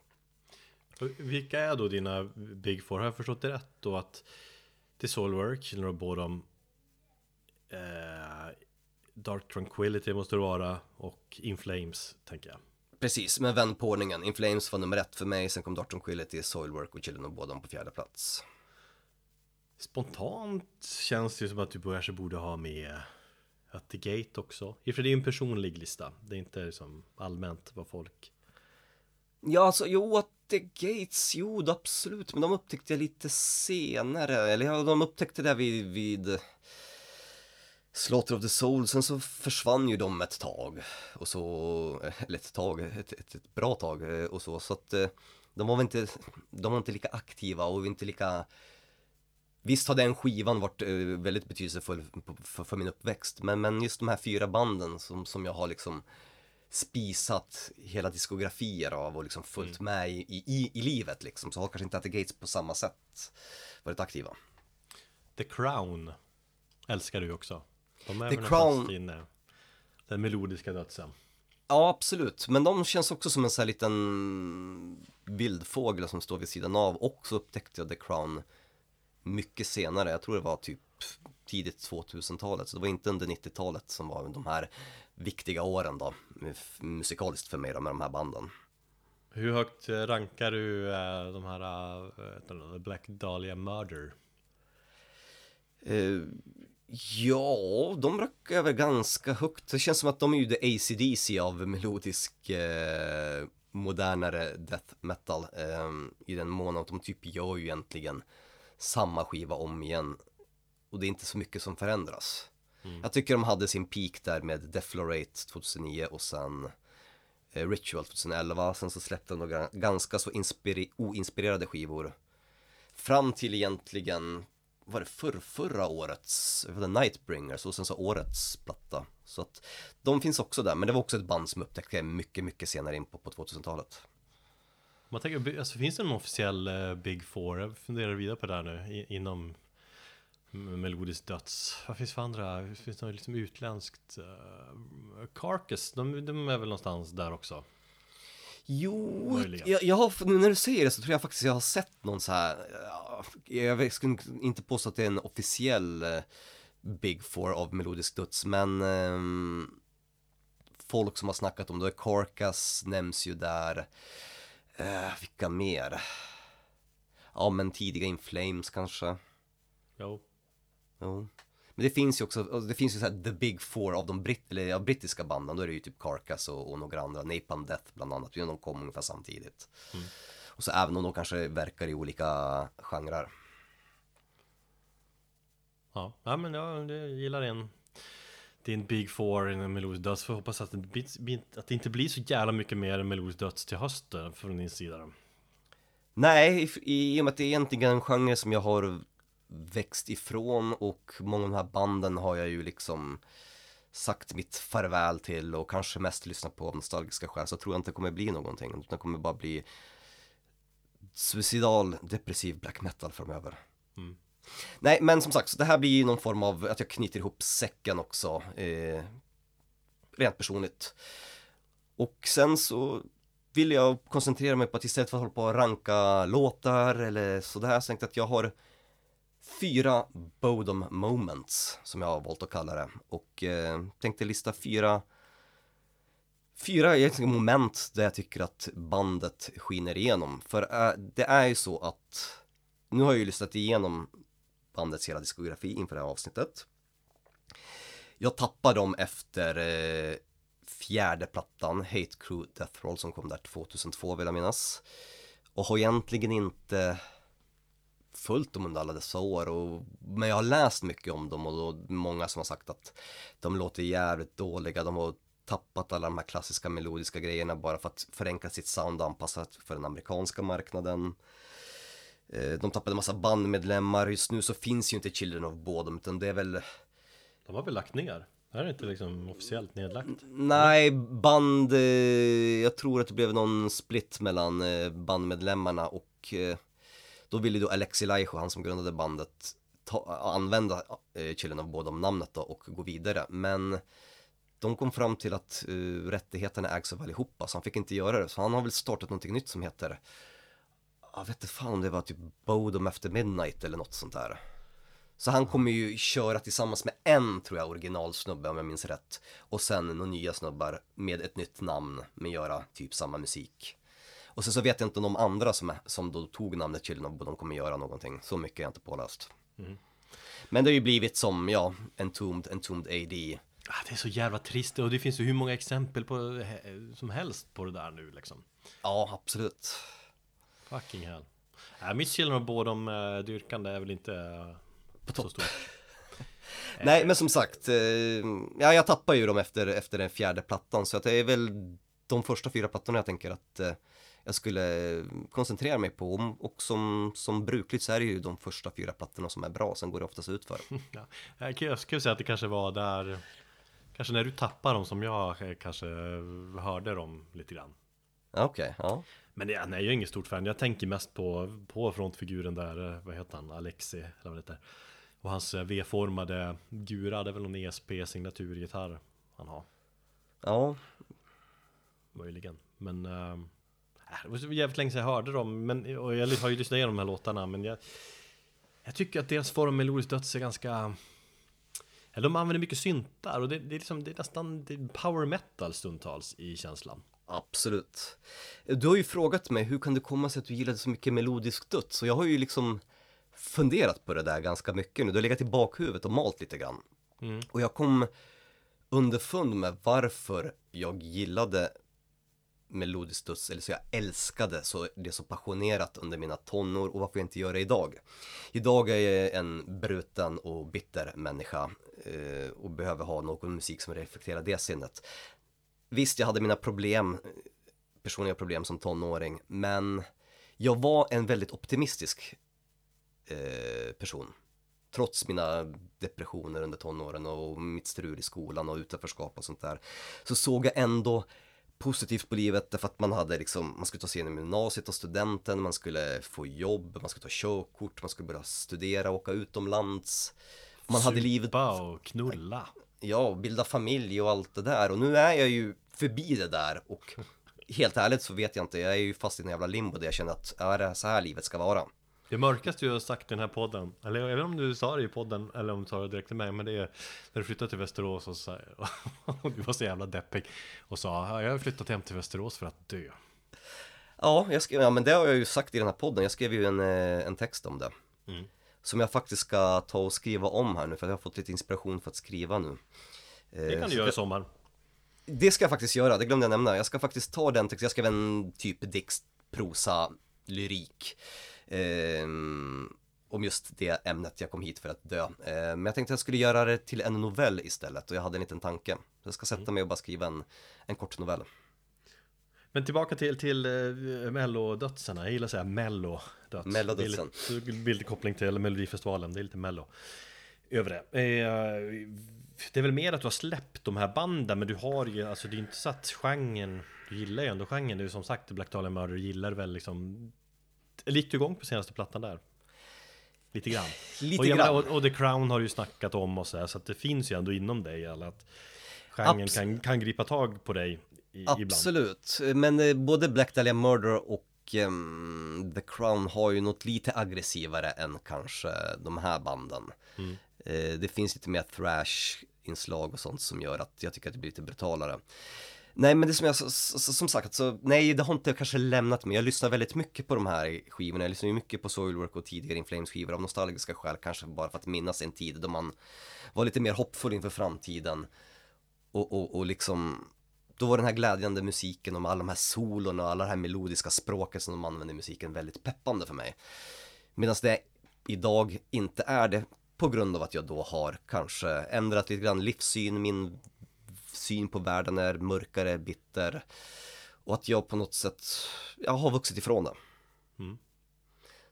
Vilka är då dina Big Four? Har jag förstått det rätt då att är Soulwork, Children of Bodom eh, Dark Tranquility måste det vara och In Flames tänker jag Precis, men vänd på ordningen. In Flames var nummer ett för mig, sen kom Darton Quillity, Soilwork och Children of Bodom på fjärde plats. Spontant känns det ju som att du kanske borde ha med At the Gate också. I för det är en personlig lista. Det är inte liksom allmänt vad folk... Ja, alltså jo, the Gates, jo absolut, men de upptäckte jag lite senare. Eller ja, de upptäckte det vid, vid Slaughter of the Soul, sen så försvann ju de ett tag. Och så, eller ett tag, ett, ett, ett bra tag eh, och så. Så att eh, de var väl inte, de var inte lika aktiva och inte lika Visst har den skivan varit eh, väldigt betydelsefull för, för, min uppväxt men, men just de här fyra banden som, som jag har liksom spisat hela diskografier av och liksom följt mm. med i, i, i livet liksom så har kanske inte the Gates på samma sätt varit aktiva. The Crown älskar du också. De är The Crown in, den melodiska dödsen. Ja, absolut. Men de känns också som en sån här liten vildfågel som står vid sidan av. Och så upptäckte jag The Crown mycket senare. Jag tror det var typ tidigt 2000-talet. Så det var inte under 90-talet som var de här viktiga åren då. Musikaliskt för mig då, med de här banden. Hur högt rankar du äh, de här äh, Black Dahlia Murder? Uh, Ja, de rackar väl ganska högt. Det känns som att de är ju the ACDC av melodisk eh, modernare death metal. Eh, I den mån att de typ gör ju egentligen samma skiva om igen. Och det är inte så mycket som förändras. Mm. Jag tycker de hade sin peak där med Deflorate 2009 och sen eh, Ritual 2011. Sen så släppte de några ganska så oinspirerade skivor. Fram till egentligen var det förr, förra årets, det Nightbringers och sen så årets platta. Så att de finns också där, men det var också ett band som upptäckte mycket, mycket senare in på, på 2000-talet. Man tänker, alltså finns det någon officiell eh, Big Four? Jag funderar vidare på det här nu inom melodisk döds. Vad finns för andra? Finns det något liksom utländskt? Uh, Carcass, de, de är väl någonstans där också? Jo, jag, jag, har, när du säger det så tror jag faktiskt jag har sett någon så här, jag skulle inte påstå att det är en officiell eh, Big Four av melodisk döds, men eh, folk som har snackat om det, Carcass nämns ju där, eh, vilka mer? Ja men tidiga In Flames kanske. Jo. Jo. Men det finns ju också, det finns ju så här the big four av de britt, eller, ja, brittiska banden, då är det ju typ Carcass och, och några andra, Napalm Death bland annat, de kom ungefär samtidigt. Mm. Och så även om de kanske verkar i olika genrer. Ja, ja men jag, jag gillar din, din Big Four inom Melodisk Döds. Får hoppas att det, att det inte blir så jävla mycket mer Melodisk Döds till hösten från din sida. Nej, i, i och med att det är egentligen en genre som jag har växt ifrån och många av de här banden har jag ju liksom sagt mitt farväl till och kanske mest lyssnat på av nostalgiska skäl så tror jag inte det kommer bli någonting utan det kommer bara bli suicidal, depressiv black metal framöver. Mm. Nej, men som sagt, så det här blir någon form av att jag knyter ihop säcken också, eh, rent personligt. Och sen så vill jag koncentrera mig på att istället för att hålla på och ranka låtar eller sådär, så tänkte jag att jag har fyra Bodom moments som jag har valt att kalla det och eh, tänkte lista fyra fyra egentligen moment där jag tycker att bandet skiner igenom. För eh, det är ju så att nu har jag ju lyssnat igenom bandets hela diskografi inför det här avsnittet. Jag tappar dem efter eh, fjärde plattan, Hate Crew Death Roll som kom där 2002 vill jag minnas. Och har egentligen inte följt dem under alla dessa år och, men jag har läst mycket om dem och då många som har sagt att de låter jävligt dåliga, de har tappat alla de här klassiska melodiska grejerna bara för att förenkla sitt sound och anpassa för den amerikanska marknaden. Eh, de tappade massa bandmedlemmar, just nu så finns ju inte Children of Bodom utan det är väl De har väl lagt ner? Är det inte liksom officiellt nedlagt? Nej, band, eh, jag tror att det blev någon split mellan eh, bandmedlemmarna och då ville då Alexi Laiho, han som grundade bandet, ta, använda eh, Children of Bodom namnet då och gå vidare. Men de kom fram till att uh, rättigheterna ägs av allihopa så han fick inte göra det. Så han har väl startat någonting nytt som heter, jag vet inte fan om det var typ Bodom After Midnight eller något sånt där. Så han kommer ju köra tillsammans med en, tror jag, originalsnubbe om jag minns rätt. Och sen några nya snubbar med ett nytt namn, men göra typ samma musik. Och sen så vet jag inte om de andra som, är, som då tog namnet Chilnob, de kommer göra någonting. Så mycket är jag inte påläst. Men det har ju blivit som, ja, Entombed, Entombed AD. Ah, det är så jävla trist och det finns ju hur många exempel på, eh, som helst på det där nu liksom. Ja, absolut. Fucking hell. Äh, mitt chillen och båda de uh, dyrkande är väl inte uh, så stort. [laughs] Nej, men som sagt, eh, ja, jag tappar ju dem efter, efter den fjärde plattan, så att det är väl de första fyra plattorna jag tänker att eh, jag skulle koncentrera mig på. Och som, som brukligt så är det ju de första fyra plattorna som är bra, sen går det oftast ut för. [laughs] Ja. Jag skulle säga att det kanske var där, kanske när du tappade dem som jag eh, kanske hörde dem lite grann. Okej, ja. Men jag, nej, jag är ingen stort fan. Jag tänker mest på, på frontfiguren där, eh, vad heter han, Alexi, eller vad det heter. Och hans eh, V-formade gura, det är väl någon ESP signaturgitarr han har, Ja, möjligen. Men det var jävligt länge sedan jag hörde dem, men, och jag har ju lyssnat igenom de här låtarna, men jag, jag tycker att deras form av melodisk döds är ganska eller de använder mycket syntar och det, det är liksom, det är nästan det är power metal stundtals i känslan. absolut. Du har ju frågat mig, hur kan det komma sig att du gillade så mycket melodisk döds? Och jag har ju liksom funderat på det där ganska mycket nu. Det har legat i bakhuvudet och malt lite grann. Mm. Och jag kom underfund med varför jag gillade melodisk studs eller så jag älskade så, det så passionerat under mina tonår och varför jag inte gör det idag. Idag är jag en bruten och bitter människa eh, och behöver ha någon musik som reflekterar det sinnet. Visst, jag hade mina problem, personliga problem som tonåring, men jag var en väldigt optimistisk eh, person. Trots mina depressioner under tonåren och mitt strul i skolan och utanförskap och sånt där. Så såg jag ändå positivt på livet därför att man hade liksom, man skulle ta sig igenom gymnasiet och studenten, man skulle få jobb, man skulle ta körkort, man skulle börja studera, åka utomlands. Man hade livet, Supa och knulla. ja, bilda familj och allt det där och nu är jag ju förbi det där och [laughs] helt ärligt så vet jag inte, jag är ju fast i en jävla limbo där jag känner att, ja, det är så här livet ska vara. Det mörkaste du har sagt i den här podden, eller jag vet inte om du sa det i podden eller om du sa det direkt till mig, men det är när du flyttade till Västerås och, så, och [laughs] du var så jävla deppig och sa "Ja, jag har flyttat hem till Västerås för att dö. Ja, jag skrev, ja men det har jag ju sagt i den här podden, jag skrev ju en, eh, en text om det. Mm. Som jag faktiskt ska ta och skriva om här nu, för jag har fått lite inspiration för att skriva nu. Det Eh, kan du göra i sommar. Det ska jag faktiskt göra, det glömde jag nämna. Jag ska faktiskt ta den texten, jag skrev en typ dikt, prosa, lyrik. Ehm, om just det ämnet jag kom hit för att dö. Eh, men jag tänkte att jag skulle göra det till en novell istället och jag hade en liten tanke. Så jag ska sätta mig och bara skriva en, en kort novell. Men tillbaka till, till uh, mellodödsarna, jag gillar att säga mellodöds. Mellodödsen. Lite koppling till Melodifestivalen, det är lite mello över det. Eh, det är väl mer att du har släppt de här banden, men du har ju, alltså det är inte så att genren, du gillar ju ändå genren, ju som sagt Black Dahlia Murder gillar väl liksom Eller gick du igång på senaste plattan där? Lite grann. Lite och, grann. menar, och, och The Crown har du ju snackat om och så här, så att det finns ju ändå inom dig alla att genren Abs- kan, kan gripa tag på dig i, ibland. Absolut, men eh, både Black Dahlia Murder och ehm, The Crown har ju något lite aggressivare än kanske de här banden. Mm. Eh, det finns lite mer thrash-inslag och sånt som gör att jag tycker att det blir lite brutalare. Nej men det som jag, som sagt, så, nej det har inte kanske lämnat mig. Jag lyssnar väldigt mycket på de här skivorna. Jag lyssnar ju mycket på Soilwork och tidigare In Flames skivor av nostalgiska skäl. Kanske bara för att minnas en tid då man var lite mer hoppfull inför framtiden. Och, och, och liksom då var den här glädjande musiken och med alla de här solorna och alla det här melodiska språket som de använder i musiken väldigt peppande för mig. Medan det idag inte är det på grund av att jag då har kanske ändrat lite grann livssyn, min syn på världen är mörkare, bitter och att jag på något sätt, jag har vuxit ifrån det. Mm.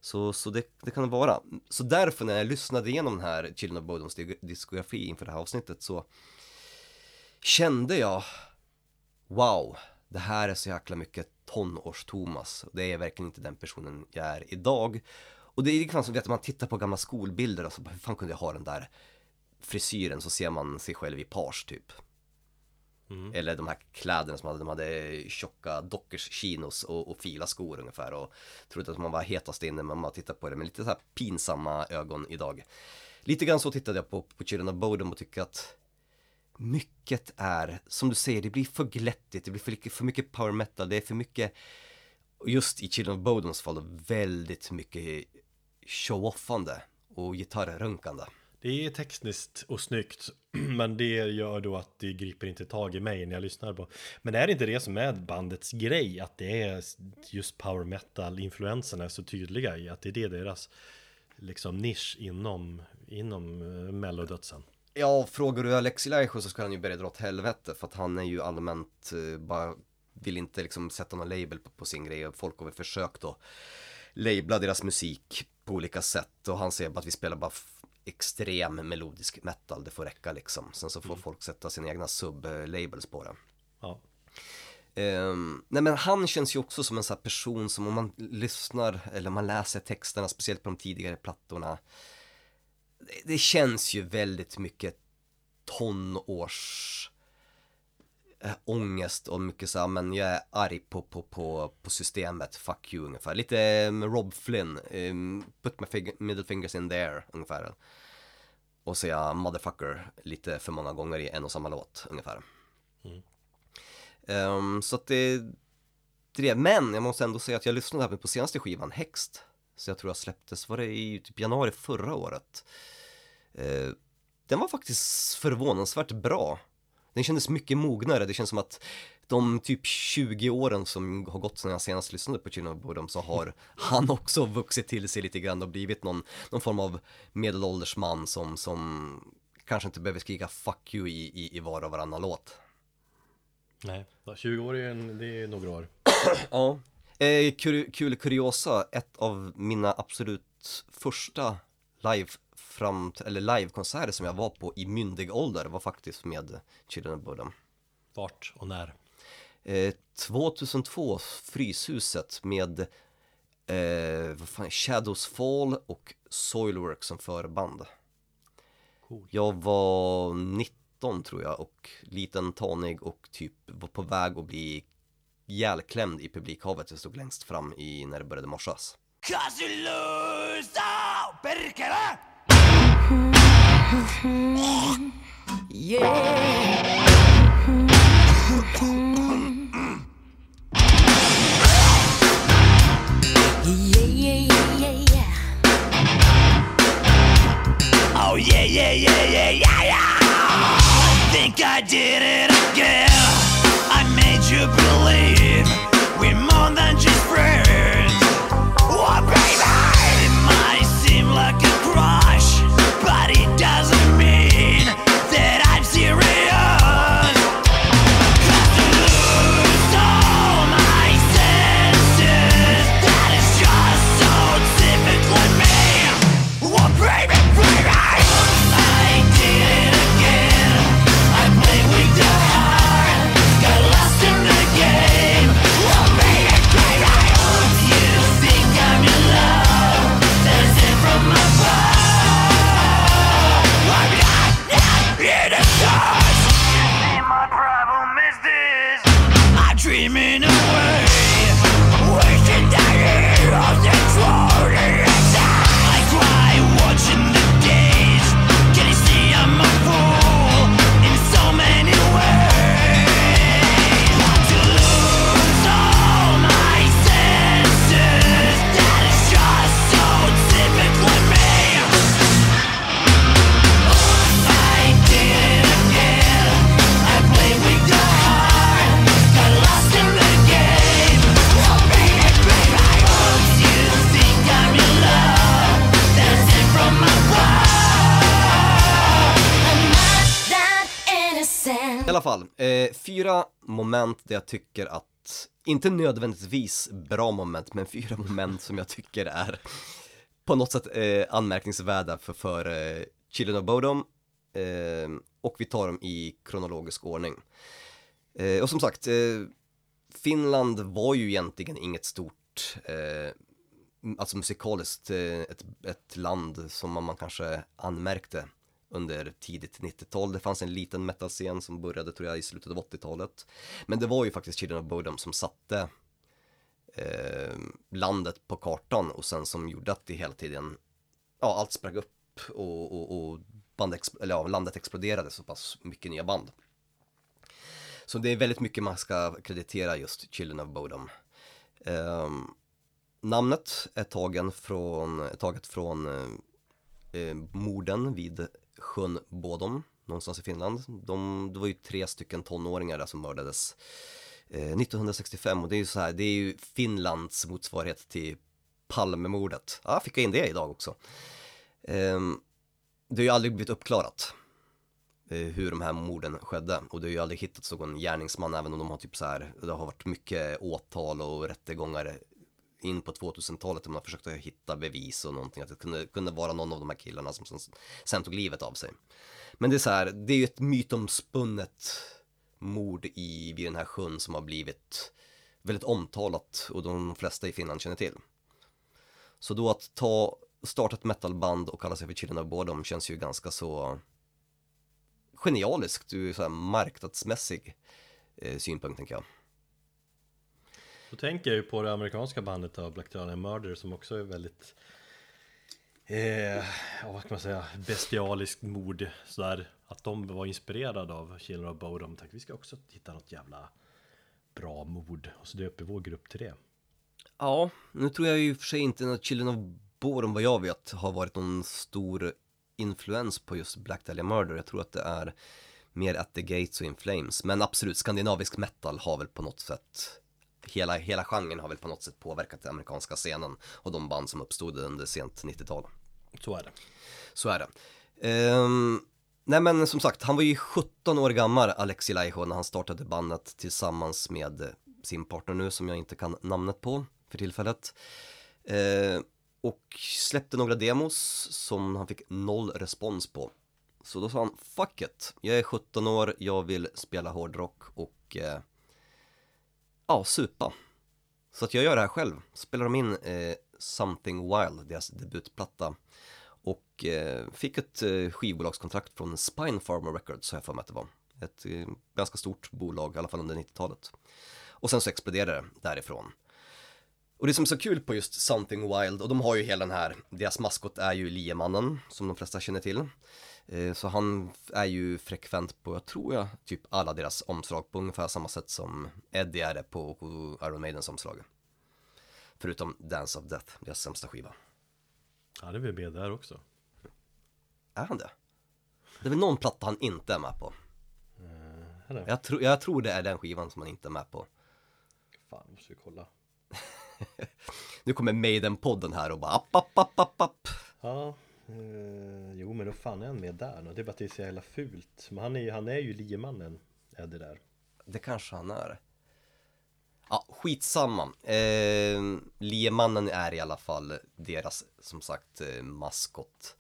Så, så det, det kan det vara. Så därför när jag lyssnade igenom den här Children of Bodoms diskografi inför det här avsnittet så kände jag Wow, det här är så jäkla mycket tonårs-Thomas. Det är verkligen inte den personen jag är idag. Och det är likadant som vet, man tittar på gamla skolbilder och så bara, hur fan kunde jag ha den där frisyren så ser man sig själv i page typ. Mm. Eller de här kläderna som hade, de hade tjocka dockers chinos och, och fila skor ungefär och trodde att man var hetast inne men man tittar på det med lite så här pinsamma ögon idag. lite grann så tittade jag på, på Children of Bodom och tycker att mycket är, som du säger, det blir för glättigt, det blir för, mycket- för mycket power metal, det är för mycket, just i Children of Bodoms fall, väldigt mycket show-offande och gitarrrunkande. Det är tekniskt och snyggt, [clears throat] men det gör då att det griper inte tag i mig när jag lyssnar på. Men är det inte det som är bandets grej? Att det är just power metal-influenserna är så tydliga i att det är det deras liksom nisch inom, inom eh, mellodödsen. Ja, frågar du Alexi Laiho så ska han ju börja dra åt helvete för att han är ju allmänt eh, bara vill inte liksom sätta någon label på, på sin grej och folk har väl försökt att labla deras musik på olika sätt och han säger bara att vi spelar bara extrem melodisk metal, det får räcka liksom. Sen så får folk sätta sina egna sub-labels på det. Ja. Ehm, nej men han känns ju också som en sån här person som om man lyssnar eller man läser texterna, speciellt på de tidigare plattorna. Det, det känns ju väldigt mycket tonårs ångest och mycket så här, men jag är arg på, på, på, på systemet, fuck you ungefär. Lite um, Rob Flynn, um, put my fig- middle fingers in there ungefär. Och säga motherfucker lite för många gånger i en och samma låt ungefär. Ehm, så att det, det. Men jag måste ändå säga att jag lyssnade även på senaste skivan, Hext. Så jag tror jag släpptes, var det i typ januari förra året? Eh, den var faktiskt förvånansvärt bra. Den kändes mycket mognare, det känns som att de typ 20 åren som har gått sedan jag senast lyssnade på Chino Bodom så har [laughs] han också vuxit till sig lite grann och blivit någon, någon form av medelålders man som, som kanske inte behöver skrika 'fuck you' i, i, i var och varannan låt. Nej, 20 år är, en, det är några år. [clears throat] Ja. Eh, kul, kul kuriosa, ett av mina absolut första live fram, eller livekonserter som jag var på i myndig ålder var faktiskt med Children of Bodom. Vart och när? Eh, 2002, Fryshuset med eh, vad fan, Shadows Fall och Soilwork som förband. Cool. Jag var 19 tror jag och liten, tanig och typ var på väg att bli ihjälklämd i publikhavet. Jag stod längst fram i när det började morsas. Casulosa perkele! Yeah, yeah, I made you believe we're more than just friends. Fall, eh, fyra moment där jag tycker att, inte nödvändigtvis bra moment, men fyra [laughs] moment som jag tycker är på något sätt eh, anmärkningsvärda för, för eh, Children of Bodom eh, och vi tar dem i kronologisk ordning. Eh, och som sagt, eh, Finland var ju egentligen inget stort, eh, alltså musikaliskt, eh, ett, ett land som man, man kanske anmärkte under tidigt 90-tal. Det fanns en liten metalscen som började tror jag i slutet av 80-talet. Men det var ju faktiskt Children of Bodom som satte eh, landet på kartan och sen som gjorde att det hela tiden, ja allt sprang upp och, och, och band eller ja, landet exploderade så pass mycket nya band. Så det är väldigt mycket man ska kreditera just Children of Bodom. Eh, namnet är tagen från, är taget från eh, eh morden vid sjön Bodom någonstans i Finland. De, det var ju tre stycken tonåringar där som mördades eh, 1965 och det är ju så här, det är ju Finlands motsvarighet till Palmemordet. Ja, fick jag in det idag också. Eh, det har ju aldrig blivit uppklarat eh, hur de här morden skedde och det har ju aldrig hittats någon gärningsman även om de har typ så här, det har varit mycket åtal och rättegångar in på 2000-talet där man försökte hitta bevis och någonting att det kunde, kunde vara någon av de här killarna som sen, sen tog livet av sig. Men det är så här, det är ju ett mytomspunnet mord i, vid den här sjön som har blivit väldigt omtalat och de flesta i Finland känner till. Så då att ta, starta ett metalband och kalla sig för Children of Boredom känns ju ganska så genialiskt ur så här marknadsmässig eh, synpunkt tänker jag. Då tänker jag ju på det amerikanska bandet av Black Dahlia Murder som också är väldigt eh, ja, vad ska man säga, bestialiskt mord sådär Att de var inspirerade av Children of Bodom Tänkte vi ska också hitta något jävla bra mord Och så döper vår grupp till det Ja, nu tror jag ju i och för sig inte att Children of Bodom vad jag vet har varit någon stor influens på just Black Dahlia Murder. Jag tror att det är mer At the Gates och In Flames. Men absolut, skandinavisk metal har väl på något sätt Hela, hela genren har väl på något sätt påverkat den amerikanska scenen och de band som uppstod under sent 90-tal. Så är det Så är det. Ehm, nej men som sagt, han var ju 17 år gammal, Alexi Laiho, när han startade bandet tillsammans med sin partner nu som jag inte kan namnet på för tillfället. Ehm, och släppte några demos som han fick noll respons på. Så då sa han, fuck it, jag är 17 år, jag vill spela hårdrock och eh, ja, supa. Så att jag gör det här själv. Spelar de in eh, Something Wild, deras debutplatta. Och eh, fick ett eh, skivbolagskontrakt från Spine Farmer Records, har jag för mig att det var. Ett eh, ganska stort bolag, i alla fall under 90-talet. Och sen så exploderade det därifrån. Och det som är så kul på just Something Wild, och de har ju hela den här, deras maskot är ju liemannen, som de flesta känner till. Eh, Så han är ju frekvent på, jag tror jag, typ alla deras omslag på ungefär samma sätt som Eddie är det på Iron Maidens omslag. Förutom Dance of Death, deras sämsta skiva. Ja det är väl med där också Är han det? Det är väl någon platta han inte är med på. Eller? Jag, tror jag tror det är den skivan som han inte är med på. Fan, måste vi kolla [laughs] Nu kommer Maiden-podden här och bara app, app, app, app, app. Ja, Eh, jo men då fan är han med där nu? Det är bara att det är så jävla fult Men han är, ju- han är ju liemannen, Eddie där Det kanske han är. Ja, skitsamma. Eh, Liemannen är i alla fall deras, som sagt, eh, maskot.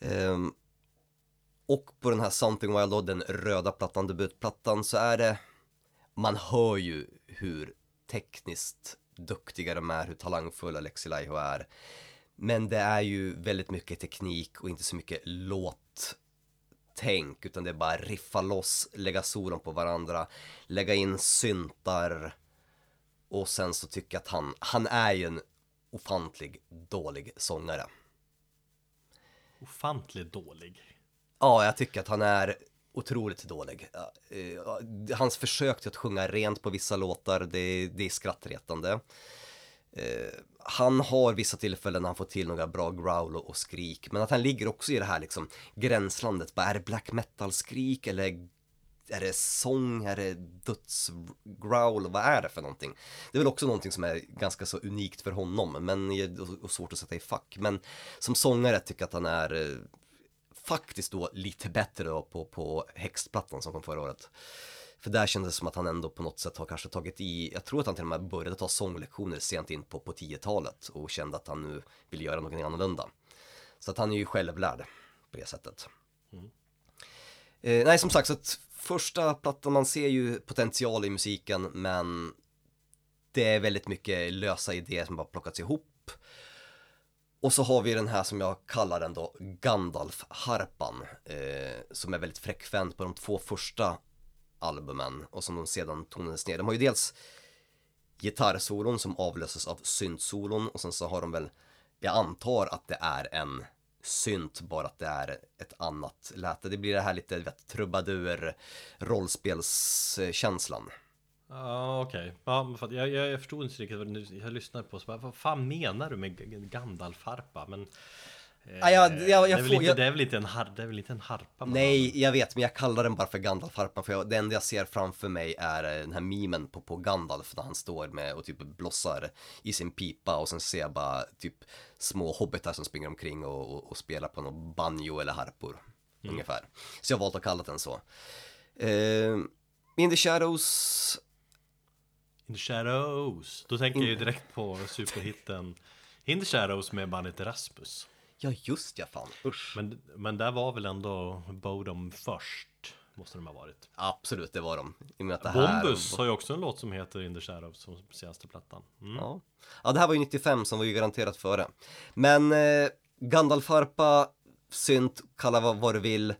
Eh, och på den här Something Wild då, den röda plattan, debutplattan, så är det, man hör ju hur tekniskt duktiga de är, hur talangfulla Lexi Laiho är. Men det är ju väldigt mycket teknik och inte så mycket låt tänk utan det är bara riffa loss, lägga solon på varandra, lägga in syntar och sen så tycker jag att han, han är ju en ofantlig dålig sångare. Ofantligt dålig Ja, jag tycker att han är otroligt dålig. Eh, Hans försök till att sjunga rent på vissa låtar, det, det är skrattretande. Han har vissa tillfällen när han får till några bra growl och, skrik, men att han ligger också i det här liksom gränslandet. Bara, är det black metal skrik eller är det sång, är det dödsgrowl, vad är det för någonting? Det är väl också någonting som är ganska så unikt för honom, men och, svårt att sätta i fack. Men som sångare tycker jag att han är eh, faktiskt då lite bättre då på, på Häxplattan som kom förra året. För där kändes det som att han ändå på något sätt har kanske tagit i, jag tror att han till och med började ta sånglektioner sent in på, på 10-talet och kände att han nu vill göra någonting annorlunda. Så att han är ju självlärd på det sättet. Eh, nej, som sagt, så att första plattan, man ser ju potential i musiken, men det är väldigt mycket lösa idéer som bara plockats ihop. Och så har vi den här som jag kallar den då Gandalf-harpan, eh, som är väldigt frekvent på de två första albumen och som de sedan tonades ner. De har ju dels gitarrsolon som avlöses av syntsolon och sen så har de väl, jag antar att det är en synt, bara att det är ett annat läte. Det blir det här lite vet, trubadur rollspelskänslan. Ja, okej. Ja, jag, jag, jag förstod inte riktigt vad du, jag lyssnade på så bara, vad fan menar du med Gandalfarpa. Gandalf-harpa? Men... Ja, jag- jag- jag det, är väl får- inte, jag- det är väl inte en, har, det är väl inte en harpa? man har? Nej, jag vet, men jag kallar den bara för Gandalf-harpan för jag, det enda jag ser framför mig är eh, den här memen på, på Gandalf när han står med och typ blossar i sin pipa och sen ser jag bara typ små hobbitar som springer omkring och, och, och spelar på någon banjo eller harpor. Ungefär. Så jag har valt att kalla den så. Eh, In the Shadows, In the Shadows. Då tänker jag ju direkt på superhitten In the Shadows med bandet Rasmus. Ja just ja fan, usch. Men, men där var väl ändå Bodom först? Måste de ha varit. Absolut, det var de. I och det här... Bombus har ju också en låt som heter In the Shadows som senaste plattan. Mm. Ja. ja, det här var ju 95 som var ju garanterat före. Men eh, Gandalf-harpa, synt, kalla vad, vad du vill.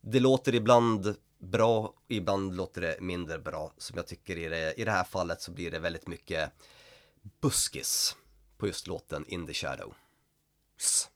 Det låter ibland bra, ibland låter det mindre bra. Som jag tycker i det, i det här fallet så blir det väldigt mycket buskis på just låten In the Shadow. Psst.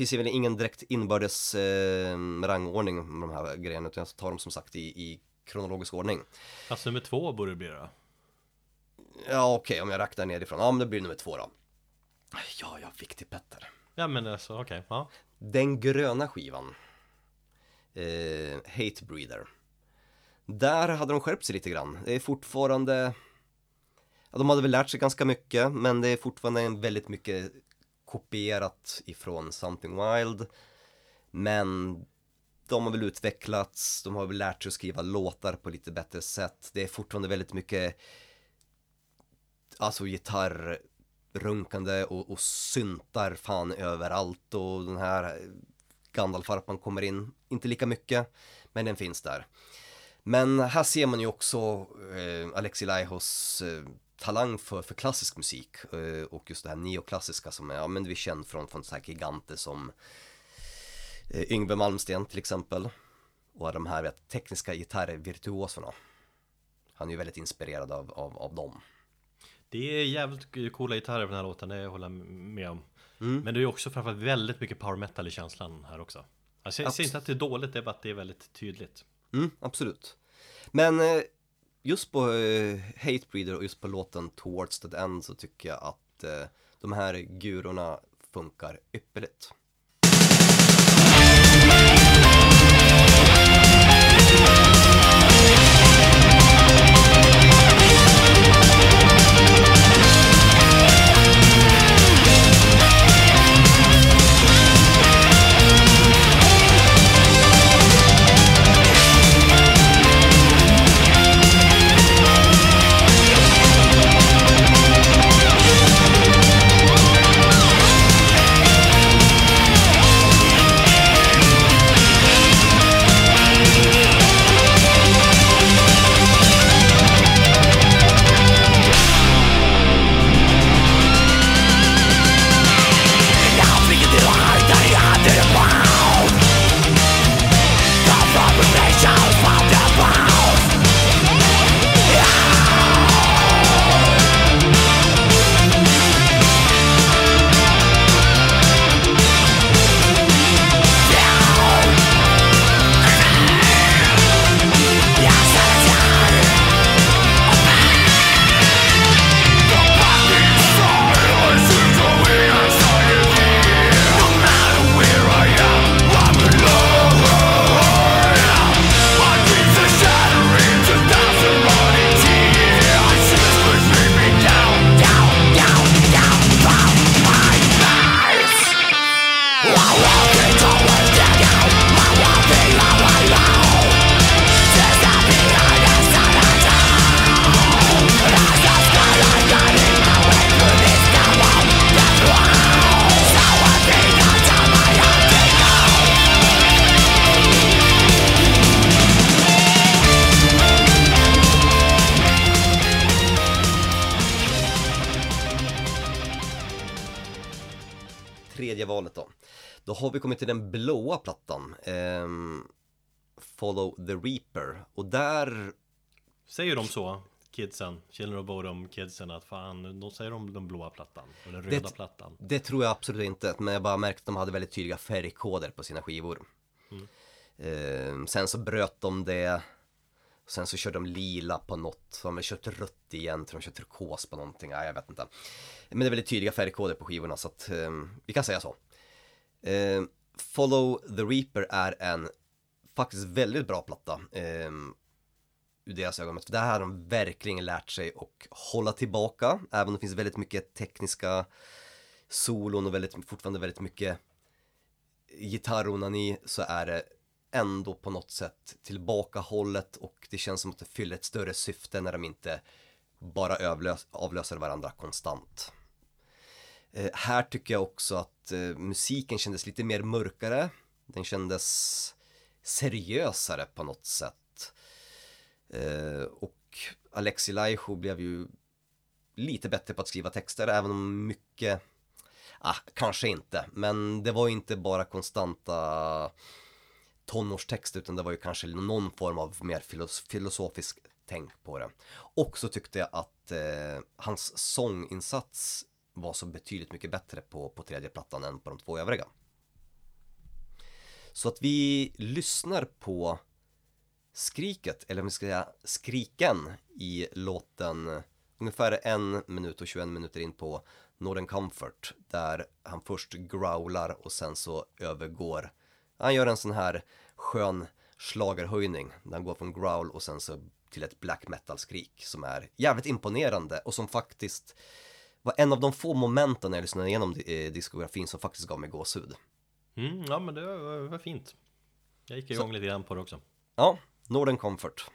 Finns ju väl ingen direkt inbördes eh, rangordning med de här grejerna utan jag tar dem som sagt i, i kronologisk ordning. Plats nummer två borde det bli då. Ja okej, om jag räknar nerifrån. Ja men det blir nummer två då. Ja, jag fick till Petter. Ja men alltså okej, ja. Den gröna skivan. Eh, Hate Breeder. Där hade de skärpt sig lite grann. Det är fortfarande... Ja, de hade väl lärt sig ganska mycket, men det är fortfarande en väldigt mycket kopierat ifrån Something Wild. Men de har väl utvecklats, de har väl lärt sig att skriva låtar på lite bättre sätt. Det är fortfarande väldigt mycket alltså gitarrrunkande och, och syntar fan överallt och den här Gandalfarpan kommer in, inte lika mycket, men den finns där. Men här ser man ju också eh, Alexi Laihos eh, talang för, för klassisk musik eh, och just det här neoklassiska som är, ja men vi känner från, från så här giganter som eh, Yngve Malmsten till exempel och de här vet, tekniska gitarrvirtuoserna. Han är ju väldigt inspirerad av, av, av dem. Det är jävligt coola gitarrer på den här låten, det håller jag med om. Mm. Men det är också framförallt väldigt mycket power metal i känslan här också. Alltså, jag säger inte att det är dåligt, det är bara att det är väldigt tydligt. Mm, absolut. Men eh, just på eh, Hatebreeder och just på låten Towards the End så tycker jag att eh, de här gurorna funkar ypperligt. Har vi kommit till den blåa plattan. ehm, Follow the Reaper. Och där Säger de så, kidsen, Children of Bodom kidsen, att fan, de säger om den blåa plattan och den röda Det- plattan. Det tror jag absolut inte, men jag bara märkte att de hade väldigt tydliga färgkoder på sina skivor. Eh, sen så bröt de det, sen så körde de lila på något, så har de kört rött igen, tror de kör turkos på någonting, nej jag vet inte. Men det är väldigt tydliga färgkoder på skivorna så att eh, vi kan säga så. Eh, Follow the Reaper är en faktiskt väldigt bra platta. Eh, ur deras ögon. För här har de verkligen lärt sig att hålla tillbaka, även om det finns väldigt mycket tekniska solon och väldigt, fortfarande väldigt mycket gitarronani så är det ändå på något sätt tillbakahållet och det känns som att det fyller ett större syfte när de inte bara avlöser varandra konstant. Eh, här tycker jag också att eh, musiken kändes lite mer mörkare. Den kändes seriösare på något sätt. Eh, och Alexi Laiho blev ju lite bättre på att skriva texter, även om mycket, ah, kanske inte, men det var ju inte bara konstanta tonårstext utan det var ju kanske någon form av mer filos filosofisk tänk på det. Och så tyckte jag att eh, hans sånginsats var så betydligt mycket bättre på, på tredje plattan än på de två övriga. Så att vi lyssnar på skriket, eller om vi ska säga skriken i låten ungefär en minut och 21 minuter in på Northern Comfort där han först growlar och sen så övergår han gör en sån här skön slagerhöjning där han går från growl och sen så till ett black metal skrik som är jävligt imponerande och som faktiskt var en av de få momenten när jag lyssnade igenom eh, diskografin som faktiskt gav mig gåshud. Mm, ja men det var, var fint. Jag gick igång lite grann på det också. Ja, Northern Comfort.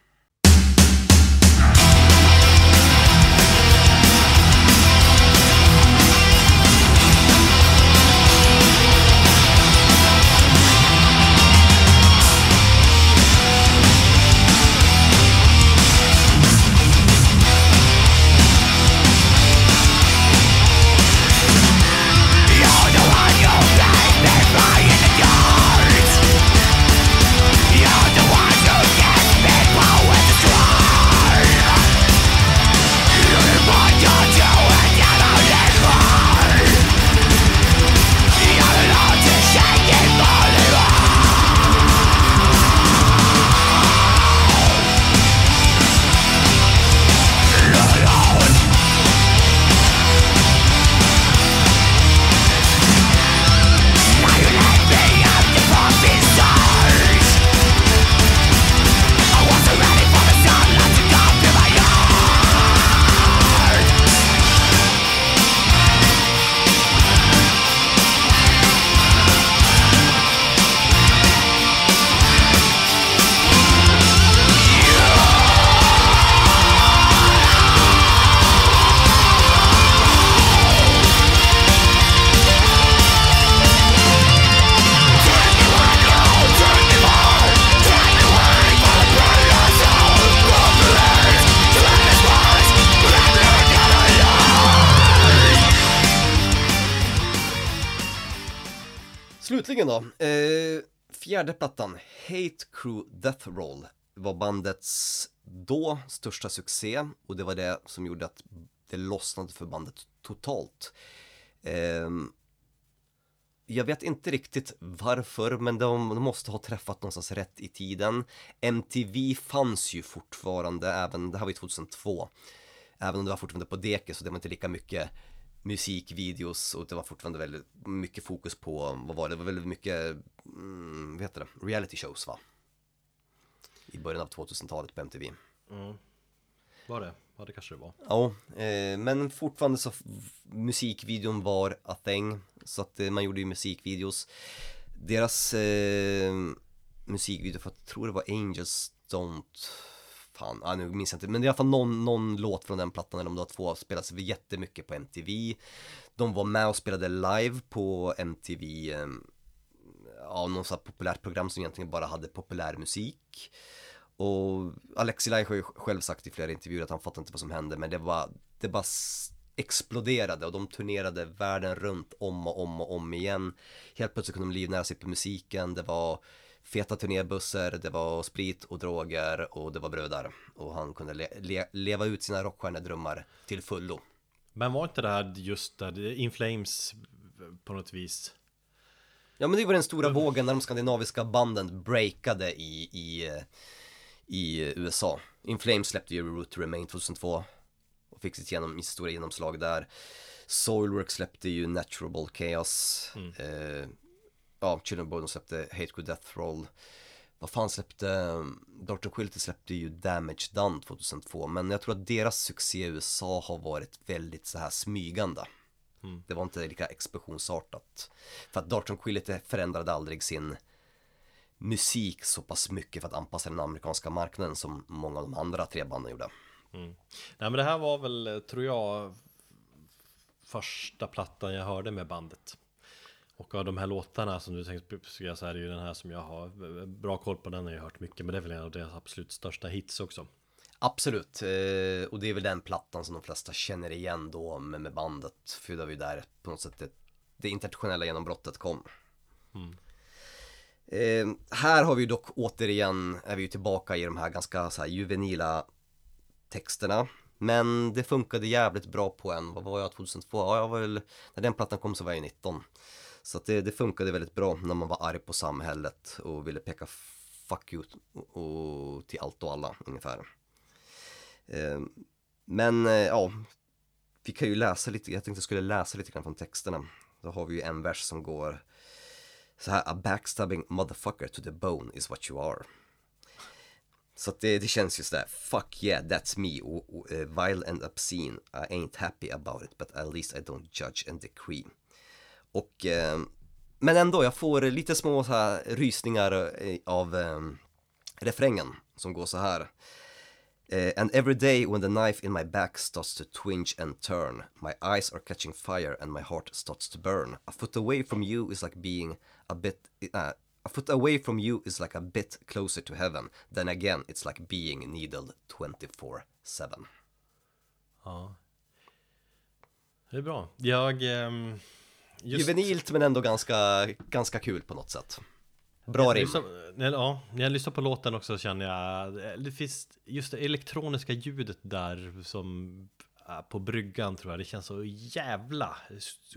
Fjärde plattan, Hate Crew Death Roll, var bandets då största succé och det var det som gjorde att det lossnade för bandet totalt. Ehm, jag vet inte riktigt varför, men de, de måste ha träffat någonstans rätt i tiden. MTV fanns ju fortfarande, även, det här var ju 2002. Även om det var fortfarande på deke så det var inte lika mycket musikvideos och det var fortfarande väldigt mycket fokus på, vad var det, det var väldigt mycket, mm, vad heter det, reality shows va? I början av 2000-talet på MTV. Var det? Ja det kanske det var. Ja, eh, men fortfarande så musikvideon var a thing. Så att eh, man gjorde ju musikvideos. Deras eh, musikvideo, för jag tror det var Angels Don't Fan, ah, nu minns jag inte, men det är i alla fall någon, någon låt från den plattan eller om det var två, spelades jättemycket på MTV. De var med och spelade live på MTV, eh, ja, någon sån här populärt program som egentligen bara hade populär musik. Och Alexi Lai har ju själv sagt i flera intervjuer att han fattar inte vad som hände men det var, det bara exploderade och de turnerade världen runt om och om och om igen. Helt plötsligt kunde de livnära sig på musiken, det var feta turnébussar, det var sprit och droger och det var brödar. Och han kunde le le leva ut sina rockstjärnedrömmar till fullo. Men var inte det här just där, In Flames på något vis? Ja men det var den stora vågen när de skandinaviska banden breakade i, i, i USA. In Flames släppte ju Root to Remain 2002 och fick sitt genom, stora genomslag där. Soilwork släppte ju Naturable Chaos. Eh, ja, Children Boy de släppte Hate Good Death Roll. Vad fan släppte, Dr. Quilty släppte ju Damage Done 2002 men jag tror att deras succé i USA har varit väldigt så här smygande. Det var inte lika explosionsartat. För att Darton Quillity förändrade aldrig sin musik så pass mycket för att anpassa den amerikanska marknaden som många av de andra tre banden gjorde. Nej men det här var väl, eh, tror jag, första plattan jag hörde med bandet. Och av de här låtarna som du tänkte säga så är det ju den här som jag har bra koll på, den har jag hört mycket, men det är väl en av deras absolut största hits också. Absolut, eh, och det är väl den plattan som de flesta känner igen då med, bandet. För det var ju där på något sätt det, det internationella genombrottet kom. Eh, här har vi dock återigen, är vi ju tillbaka i de här ganska så här juvenila texterna. Men det funkade jävligt bra på en, vad var jag 2002? Ja, jag var väl, när den plattan kom så var jag 19. Så att det, det funkade väldigt bra när man var arg på samhället och ville peka fuck you och, och till allt och alla ungefär. Eh, men eh, ja, vi kan ju läsa lite, jag tänkte jag skulle läsa lite grann från texterna. Då har vi ju en vers som går så här, a backstabbing motherfucker to the bone is what you are. Så att det, det känns ju sådär, fuck yeah, that's me, o, o, uh, vile and obscene, I ain't happy about it, but at least I don't judge and decree. Och, eh, men ändå, jag får lite små så här rysningar eh, av eh, refrängen som går så här. Eh, and every day when the knife in my back starts to twinge and turn, my eyes are catching fire and my heart starts to burn. A foot away from you is like being a bit, uh, a foot away from you is like a bit closer to heaven. Then again, it's like being needled 24-7. Ja. Det är bra. Jag... Um... Just, Juvenilt men ändå ganska, ganska kul på något sätt. Bra rim. när- Ja, när jag lyssnar på låten också känner jag eh, Det finns just det elektroniska ljudet där som på bryggan tror jag Det känns så jävla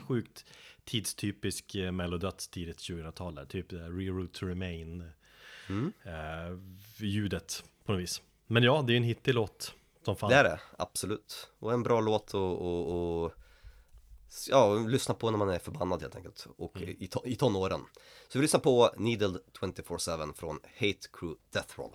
sjukt tidstypisk eh, Melodöds tidigt 2000-tal där, Typ här Reroute to Remain eh, Ljudet på något vis Men ja, det är en hittig låt som fan Det är det, absolut. Och en bra låt och, och, och ja, lyssna på när man är förbannad helt enkelt. Och i, to- i tonåren. Så vi lyssnar på Needled 24-7 från Hate Crew Death Roll.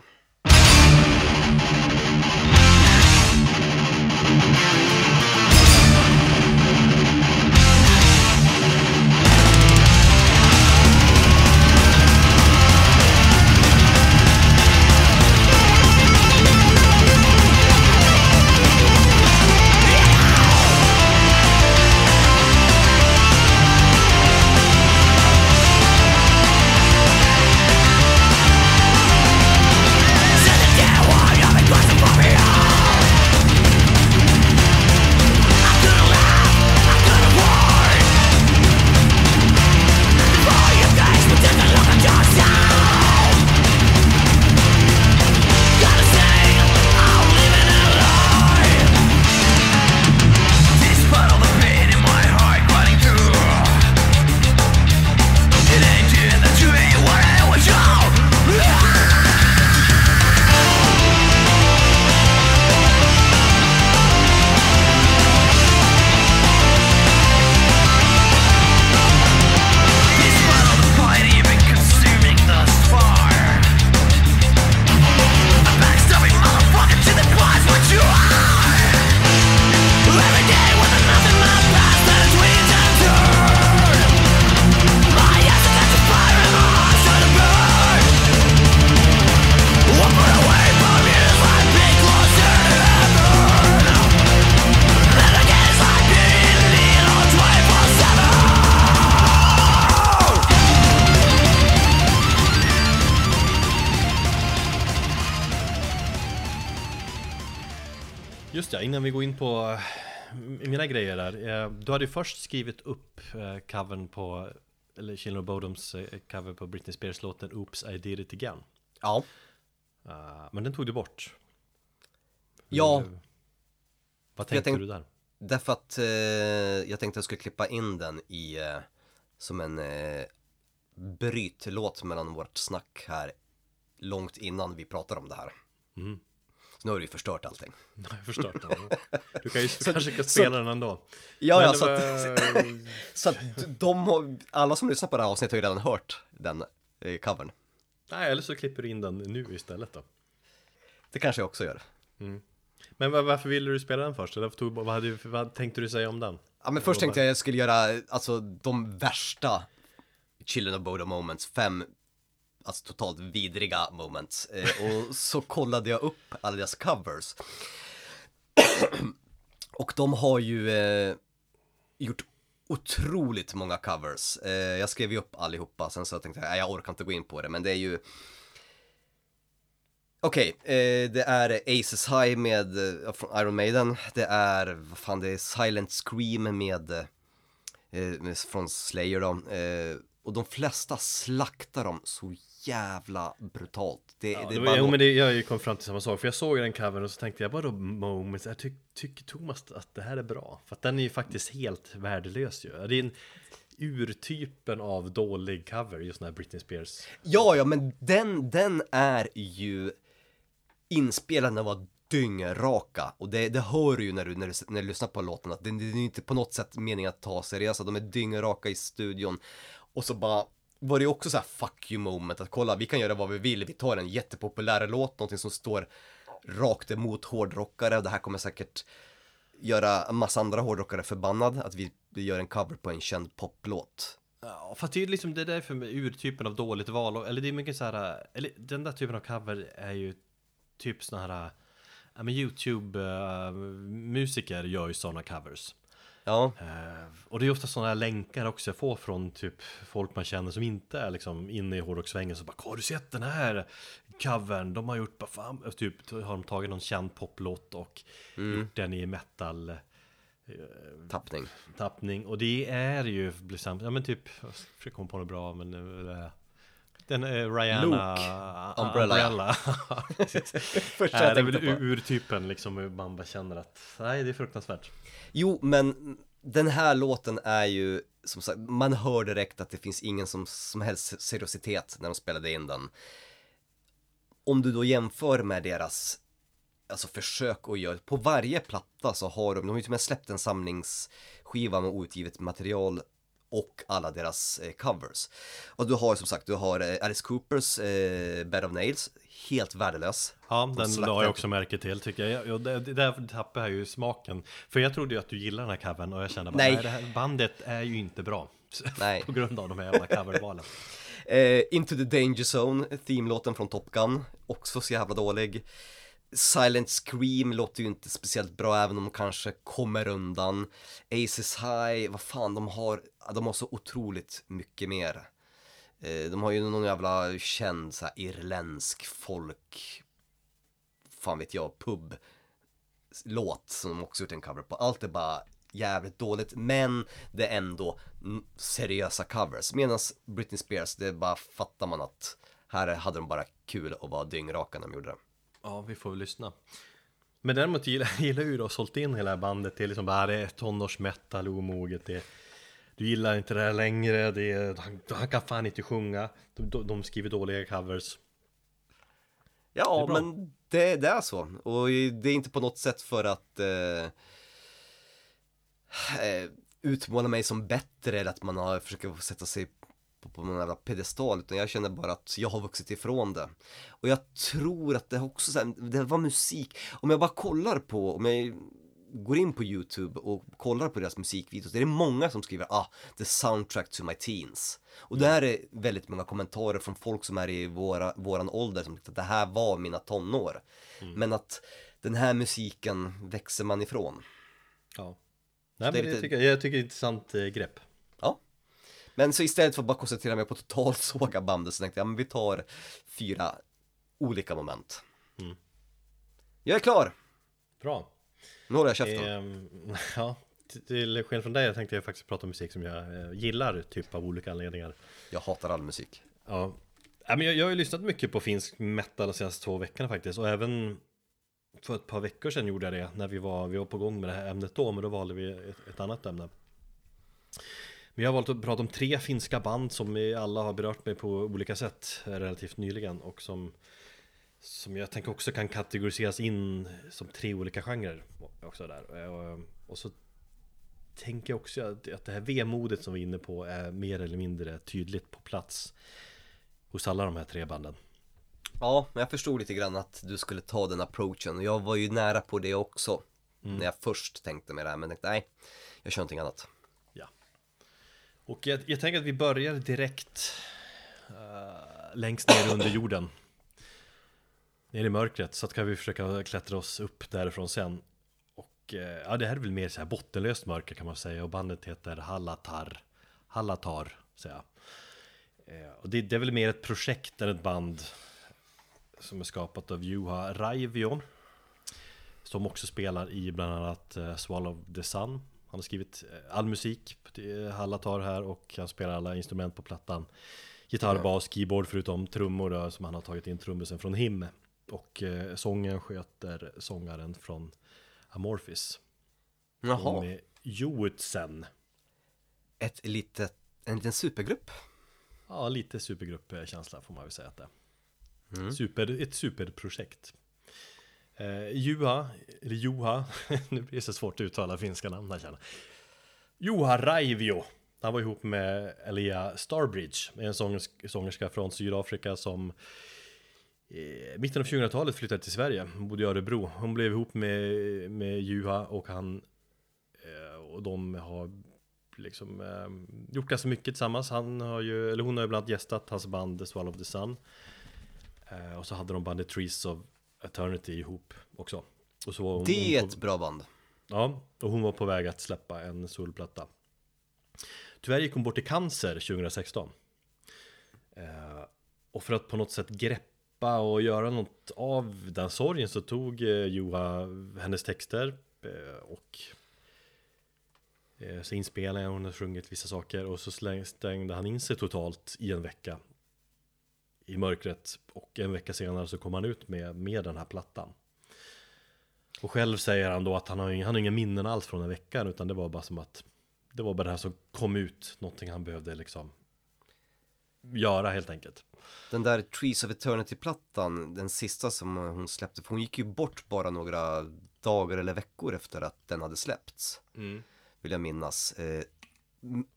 Du hade ju först skrivit upp eh, covern på, eller of Bodoms eh, cover på Britney Spears-låten Oops I did it again. Ja, Eh, Men den tog du bort. ja Hur- Vad tänkte tänk- du där? därför att eh, jag tänkte att jag skulle klippa in den i eh, som en eh, brytlåt mellan vårt snack här långt innan vi pratar om det här. Mm. Så nu har du ju förstört allting. Har förstört den. Du kan ju [laughs] kanske kan så- spela den ändå. Ja, Men ja, så att, så att de har, alla som lyssnar på det här avsnittet har ju redan hört den eh, covern. Nej, eller så klipper du in den nu istället då. Det kanske jag också gör. Men var- varför ville du spela den först? Eller tog, vad, hade, vad tänkte du säga om den? Ja men först tänkte jag jag skulle göra, alltså de värsta Children of Bodom moments, fem Alltså totalt vidriga moments. Eh, Och så kollade jag upp alla deras covers. [clears throat] Och de har ju eh, gjort otroligt många covers. Eh, Jag skrev ju upp allihopa, sen så tänkte jag, nej jag orkar inte gå in på det. Men det är ju Okej, eh, det är Aces High med, eh, Iron Maiden. Det är, vad fan det är, Silent Scream med, eh, med från Slayer då. Eh, Och de flesta slaktar dem så jävla brutalt Det, Ja, det det är var, bara jo, men det, jag kom fram till samma sak, för jag såg den covern och så tänkte jag bara då moments, jag tyck, tycker Thomas att det här är bra? För att den är ju faktiskt helt värdelös ju. Det är en urtypen av dålig cover, just den här Britney Spears. Ja, ja, men den, den är ju inspelad när den var dyngraka och det, det hör du ju när du, när du, när du lyssnar på låten att det, det är inte på något sätt meningen att ta seriösa, de är dyngraka i studion och så bara var det ju också så här fuck you moment att kolla, vi kan göra vad vi vill, vi tar en jättepopulär låt, någonting som står rakt emot hårdrockare och det här kommer säkert göra en massa andra hårdrockare förbannad att vi, gör en cover på en känd poplåt. Ja, fast det är liksom det där för mig urtypen av dåligt val, och- eller det är mycket så här, eller den där typen av cover är ju typ såna här, ja men YouTube-musiker eh, gör ju sådana covers. Ja, Eh, och det är ofta sådana här länkar också jag får från typ folk man känner som inte är liksom inne i hårdrockssvängen så bara Har du sett den här covern? De har gjort, bara fan, typ har de tagit någon känd poplåt och gjort den i metal eh, tappning. tappning och det är ju ja men typ, jag försöker komma på något bra men eh, den är Rihanna Luke. Umbrella. Umbrella. [laughs] [laughs] Första Nej, jag det är tänkte på. ur- urtypen liksom hur man bara känner att nej det är fruktansvärt. Jo, men den här låten är ju, som sagt, man hör direkt att det finns ingen som, som helst seriositet när de spelade in den. Om du då jämför med deras, alltså försök att göra, på varje platta så har de, de har ju till och med släppt en samlingsskiva med outgivet material och alla deras eh, covers. Och du har som sagt, du har eh, Alice Coopers eh, Bed of Nails, helt värdelös. Ja, den la jag också märke till tycker jag. jag det, det där tappade jag ju smaken. För jag trodde ju att du gillade den här covern och jag kände bara, Nej. nej, det här bandet är ju inte bra. [laughs] Nej. På grund av de här jävla covervalen. [laughs] Eh, Into the Danger Zone, themelåten från Top Gun, också så jävla dålig. Silent Scream låter ju inte speciellt bra även om de kanske kommer undan. Aces High, vad fan de har, de har så otroligt mycket mer. Eh, de har ju någon jävla känd så här, irländsk folk, fan vet jag, pub låt som de också gjort en cover på. Allt är bara jävligt dåligt men det är ändå seriösa covers. Medan Britney Spears, det bara fattar man att här hade de bara kul och var dyngraka när de gjorde det. Ja, vi får väl lyssna. Men däremot gillar, [laughs] gillar ju du att ha sålt in hela bandet till liksom bara det är tonårsmetal omoget. Det, du gillar inte det här längre, det är, han, han kan fan inte sjunga. De, de, skriver dåliga covers. Ja, Det är men det, det är så. Och det är inte på något sätt för att eh, eh, utmåla mig som bättre eller att man har försöker sätta sig på, på någon jävla pedestal utan jag känner bara att jag har vuxit ifrån det. Och jag tror att det också så här, det var musik, om jag bara kollar på, om jag går in på YouTube och kollar på deras musikvideos, det är många som skriver ah, the soundtrack to my teens. Och där är väldigt många kommentarer från folk som är i våra, våran ålder som tyckte att det här var mina tonår. Men att den här musiken växer man ifrån. Ja. Nej, men det lite- tycker jag, jag tycker det är ett intressant eh, grepp. Men så istället för att bara koncentrera mig på totalsåga [laughs] bandet så tänkte jag, men vi tar fyra olika moment. Mm. Jag är klar! Bra. Nu håller jag käften. Ehm, [laughs] ja, till- skillnad från dig jag tänkte jag faktiskt prata om musik som jag eh, gillar, typ av olika anledningar. Jag hatar all musik. Ja, men jag, jag har ju lyssnat mycket på finsk metal de senaste två veckorna faktiskt och även för ett par veckor sedan gjorde jag det när vi var, vi var på gång med det här ämnet då men då valde vi ett, ett annat ämne. Jag har valt att prata om tre finska band som alla har berört mig på olika sätt relativt nyligen och som som jag tänker också kan kategoriseras in som tre olika genrer också där. Och, och så tänker jag också att, att det här vemodet som vi är inne på är mer eller mindre tydligt på plats hos alla de här tre banden. Ja, men jag förstod lite grann att du skulle ta den approachen jag var ju nära på det också. När jag först tänkte med det här, men tänkte nej, jag kör någonting annat. Och jag, jag tänker att vi börjar direkt uh, längst ner under jorden. Ner i mörkret, så att kan vi försöka klättra oss upp därifrån sen. Och uh, ja, det här är väl mer så här bottenlöst mörker kan man säga och bandet heter Hallatar. Hallatar, säger jag. Uh, och det, det är väl mer ett projekt än ett band som är skapat av Juha Raivion. Som också spelar i bland annat Swallow the Sun. Han har skrivit eh, all musik till Hallatar här och han spelar alla instrument på plattan. Gitarr, bas, keyboard förutom trummor då, som han har tagit in trummisen från Him. Och eh, sången sköter sångaren från Amorphis. Jaha, Med Joutsen. ett litet, en liten supergrupp. Ja, lite supergruppkänsla får man väl säga att det är. Super, ett superprojekt. Eh, Juha, eller Juha, [laughs] nu blir det så svårt att uttala finska namn här känner jag. Juha Raivio. Han var ihop med Elia Starbridge, en sångerska, från Sydafrika som i mitten av 2000-talet flyttade till Sverige, hon bodde i Örebro. Hon blev ihop med, med Juha och han eh, och de har liksom eh, gjort ganska mycket tillsammans. Han har ju, eller hon har ju bland annat gästat hans band The Swallow of the Sun. Eh, och så hade de bandet Trees of Eternity ihop också. Och så hon, Det är hon ett bra band. Ja, och hon var på väg att släppa en solplatta. Tyvärr gick hon bort i cancer 2016. Eh, och för att på något sätt greppa och göra något av den sorgen så tog eh, Joa hennes texter eh, och eh, så inspelade hon har sjungit vissa saker och så släng- stängde han in sig totalt i en vecka i mörkret och en vecka senare så kom han ut med, med den här plattan. Och själv säger han då att han har, han har inga minnen alls från den veckan utan det var bara som att det var bara det här som kom ut, någonting han behövde liksom göra helt enkelt. Den där Trees of Eternity-plattan, den sista som hon släppte, för hon gick ju bort bara några dagar eller veckor efter att den hade släppts. Vill jag minnas. Eh,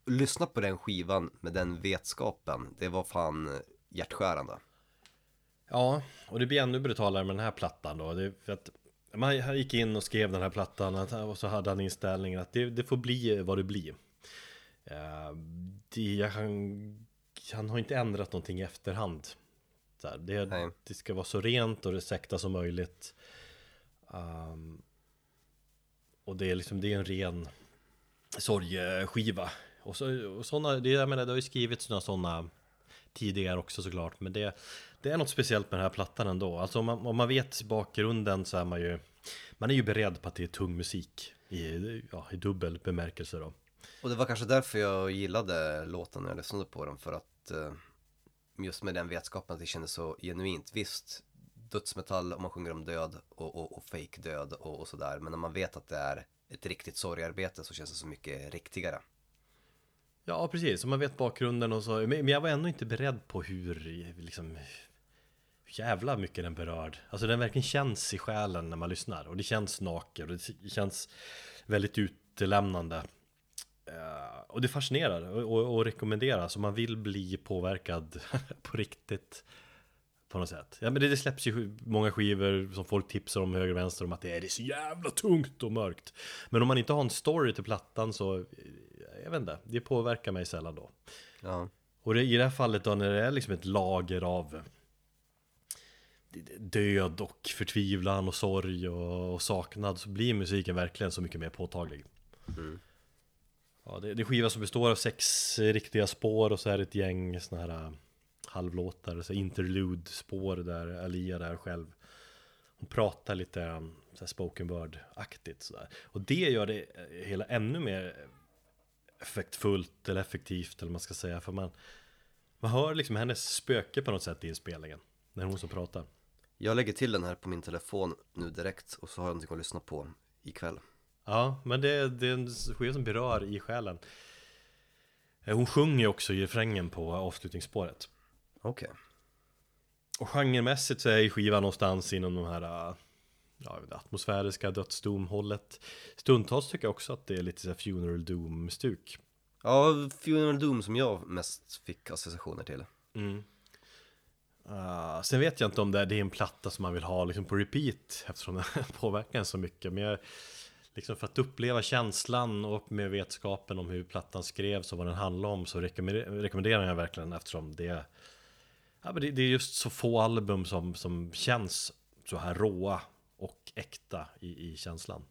lyssna på den skivan med den vetskapen, det var fan hjärtskärande. Ja, och det blir ännu brutalare med den här plattan då. Det för att man gick in och skrev den här plattan att- och så hade han inställningen att det, det får bli vad det blir. Eh, det, han, han har inte ändrat någonting i efterhand. Så här, det, det ska vara så rent och det sakta som möjligt. Ehm, och det är liksom, det är en ren sorgeskiva. Och, så, och såna, det, jag menar, det har ju skrivits några sådana tidigare också såklart. Men det, det är något speciellt med den här plattan ändå. Alltså om man, om man vet bakgrunden så är man ju Man är ju beredd på att det är tung musik i, ja, i dubbel bemärkelse då. Och det var kanske därför jag gillade låten när jag lyssnade på den, för att eh, just med den vetskapen att det kändes så genuint. Visst, dödsmetall om man sjunger om död och, och, och fake död och, och sådär, men när man vet att det är ett riktigt sorgarbete så känns det så mycket riktigare. Ja precis, så man vet bakgrunden och så. Men jag var ändå inte beredd på hur liksom hur jävla mycket den berörd. Alltså den verkligen känns i själen när man lyssnar. Och det känns naket och det känns väldigt utelämnande. Uh, eh, och det fascinerar och, och, och rekommenderas om man vill bli påverkad [laughs] på riktigt. På något sätt. Ja men det, det släpps ju många skivor som folk tipsar om höger och vänster om att det är, det är så jävla tungt och mörkt. Men om man inte har en story till plattan så, jag vet inte, det påverkar mig sällan då. Ja, Och det, i det här fallet då när det är liksom ett lager av död och förtvivlan och sorg och, och saknad så blir musiken verkligen så mycket mer påtaglig. Ja, det, det är skiva som består av sex riktiga spår och så är det ett gäng såna här äh, halvlåtar, så interlude-spår där Alia där själv Hon pratar lite så här spoken word-aktigt sådär. Och det gör det eh, hela ännu mer effektfullt eller effektivt eller vad man ska säga. För man, man hör liksom hennes spöke på något sätt i inspelningen. När hon som pratar. Jag lägger till den här på min telefon nu direkt och så har jag någonting att lyssna på ikväll. Ja, men det, det är en skiva som berör i själen. Eh, Hon sjunger ju också i refrängen på avslutningsspåret. Okej. Och genremässigt så är skivan någonstans inom de här äh, ja, atmosfäriska dödsdom-hållet. Stundtals tycker jag också att det är lite så här funeral doom-stuk. Ja, Funeral Doom som jag mest fick associationer till. Uh, sen vet jag inte om det är, det är en platta som man vill ha liksom på repeat eftersom den [laughs] påverkar en så mycket. Men jag, liksom för att uppleva känslan och med vetskapen om hur plattan skrevs och vad den handlar om så rekommenderar, jag verkligen eftersom det, ja, men det, det är just så få album som, som känns så här råa äkta i, i känslan.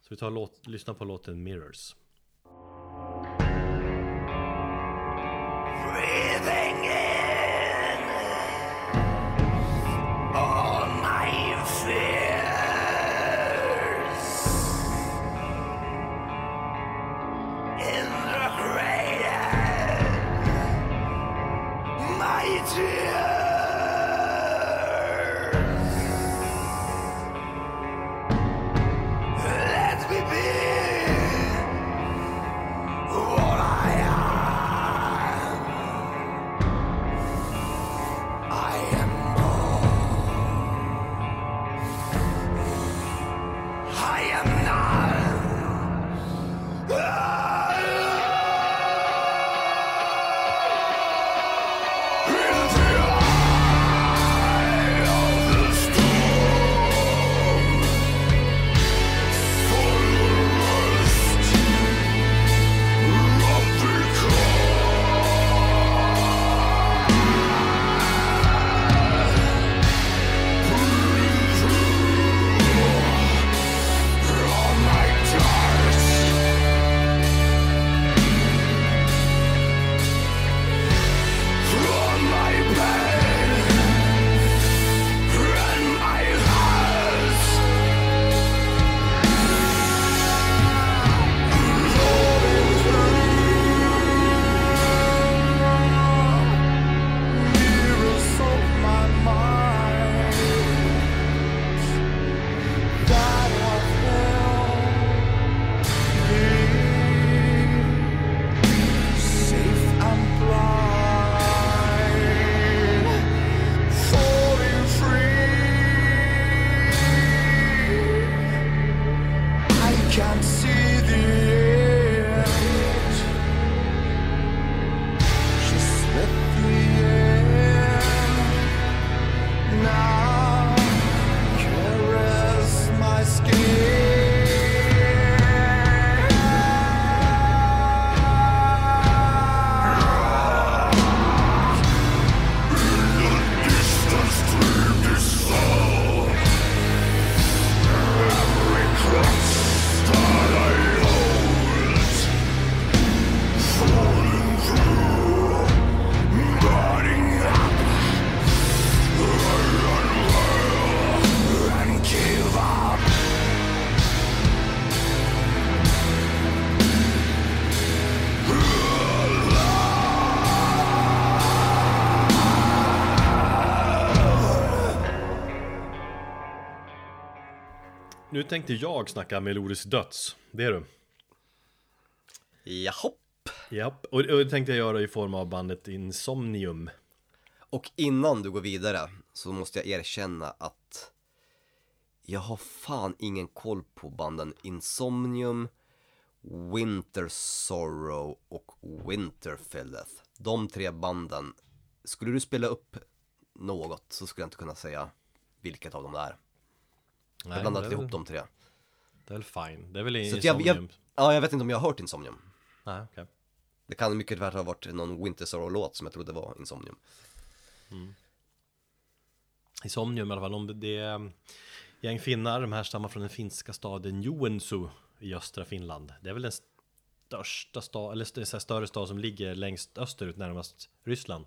Så vi tar låt, lyssnar på låten Mirrors. Tänkte jag snacka melodisk döds. Det är du. Jahopp. Japp, och, och det tänkte jag göra i form av bandet Insomnium. Och innan du går vidare så måste jag erkänna att jag har fan ingen koll på banden Insomnium, Winter Sorrow och Winterfilleth. De tre banden, skulle du spela upp något så skulle jag inte kunna säga vilket av dem det är. Jag det är ihop väl- de tre. Det är väl fine. Det är väl Så Insomnium. jag, jag, ja, jag vet inte om jag har hört Insomnium. Nej, okej. Det kan mycket väl ha varit någon Winter Sorrow-låt som jag trodde var Insomnium. Insomnium i alla fall, om det är gäng finnar, de här stammar från den finska staden Joensuu i östra Finland. Det är väl den största stad, eller så större stad som ligger längst österut, närmast Ryssland.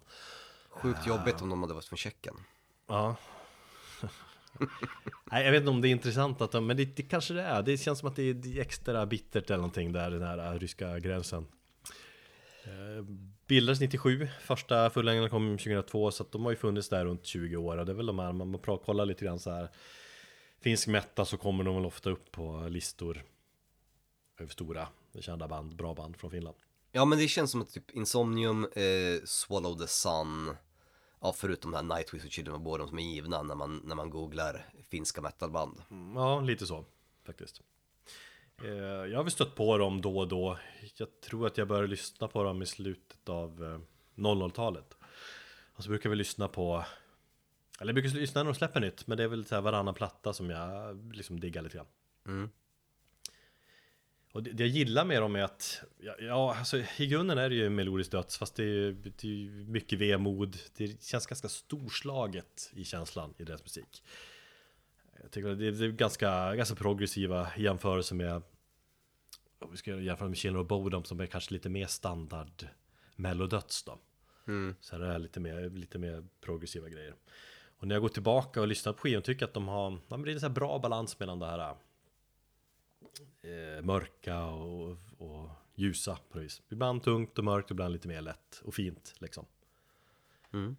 Sjukt jobbigt om de hade varit från Tjeckien. Ja. [laughs] Nej, jag vet inte om det är intressant att de, men det, det kanske det är. Det känns som att det är det är extra bittert eller någonting där, den här äh, ryska gränsen. Eh, Bildades 97, första fullängden kom 2002, så att de har ju funnits där runt 20 år. Och det är väl de här, man kollar lite grann så här. Finsk metta så kommer de väl ofta upp på listor över stora, kända band, bra band från Finland. Ja men det känns som att typ Insomnium, eh, Swallow the Sun, ja förutom den här Nightwish och Children of Bodom som är givna när man, när man googlar finska metalband. Ja, lite så faktiskt. Eh, Jag har väl stött på dem då och då. Jag tror att jag började lyssna på dem i slutet av eh, 00-talet. Och så brukar vi lyssna på Eller jag brukar lyssna när de släpper nytt Men det är väl så här varannan platta som jag liksom diggar lite grann Mm. Och det, det jag gillar med dem är att Ja, ja alltså i grunden är det ju melodiskt döds Fast det är, det är mycket vemod. Det känns ganska storslaget i känslan i deras musik. Jag tycker att det det är ganska, ganska progressiva i jämförelse med om vi ska jämföra med Children of Bodom som är kanske lite mer standard mellodöds då. Mm. Så här är det lite mer, lite mer progressiva grejer. Och när jag går tillbaka och lyssnar på skivan tycker jag att de har ja, men Det är en så bra balans mellan det här eh, Mörka och, och ljusa på något vis. Ibland tungt och mörkt, ibland lite mer lätt och fint liksom. Mm.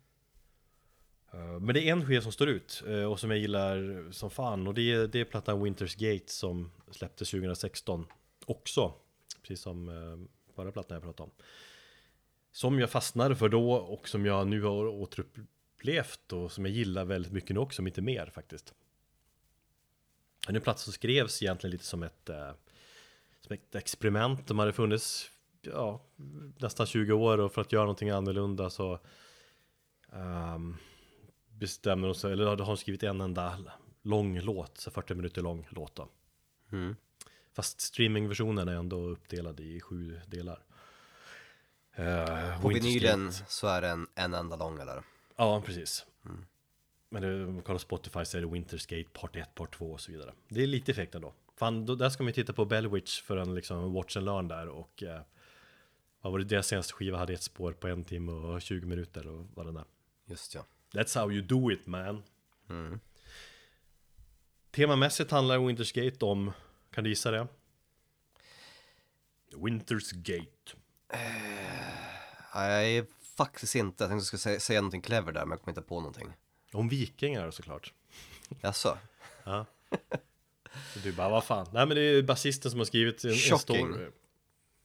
Eh, Men det är en skiva som står ut eh, och som jag gillar som fan och det är, det är plattan Winters Gate som släpptes 2016 också Precis som eh, förra plattan jag pratade om. Som jag fastnade för då och som jag nu har återupplevt och som jag gillar väldigt mycket nu också, om inte mer faktiskt Det är en platta som skrevs egentligen lite som ett eh, Som ett experiment, de hade funnits ja, nästan 20 år och för att göra någonting annorlunda så um, bestämmer de sig, eller har de skrivit en enda lång låt, så 40 minuter lång låt då. Mm. Fast streamingversionen är ändå uppdelad i sju delar. Uh, På vinylen så är det en, en enda lång eller? Ja, precis. Men det, om man kollar Spotify så är det Winterskate Part 1, Part 2 och så vidare. Det är lite effekt ändå. Fan, då, där ska man ju titta på Bellwitch för en liksom watch and learn där och eh, vad var det, deras senaste skiva hade ett spår på en timme och 20 minuter och vad den är. Just ja. That's how you do it man. Mm. Temamässigt handlar Winter's Gate om, kan du gissa det? Winter's Gate. Nej, faktiskt inte. Jag tänkte jag skulle säga, säga någonting clever där men jag kommer inte på någonting. Om vikingar såklart. Jaså? Ja. Så du bara, vad fan? Nej men det är basisten som har skrivit en, en Shocking. story.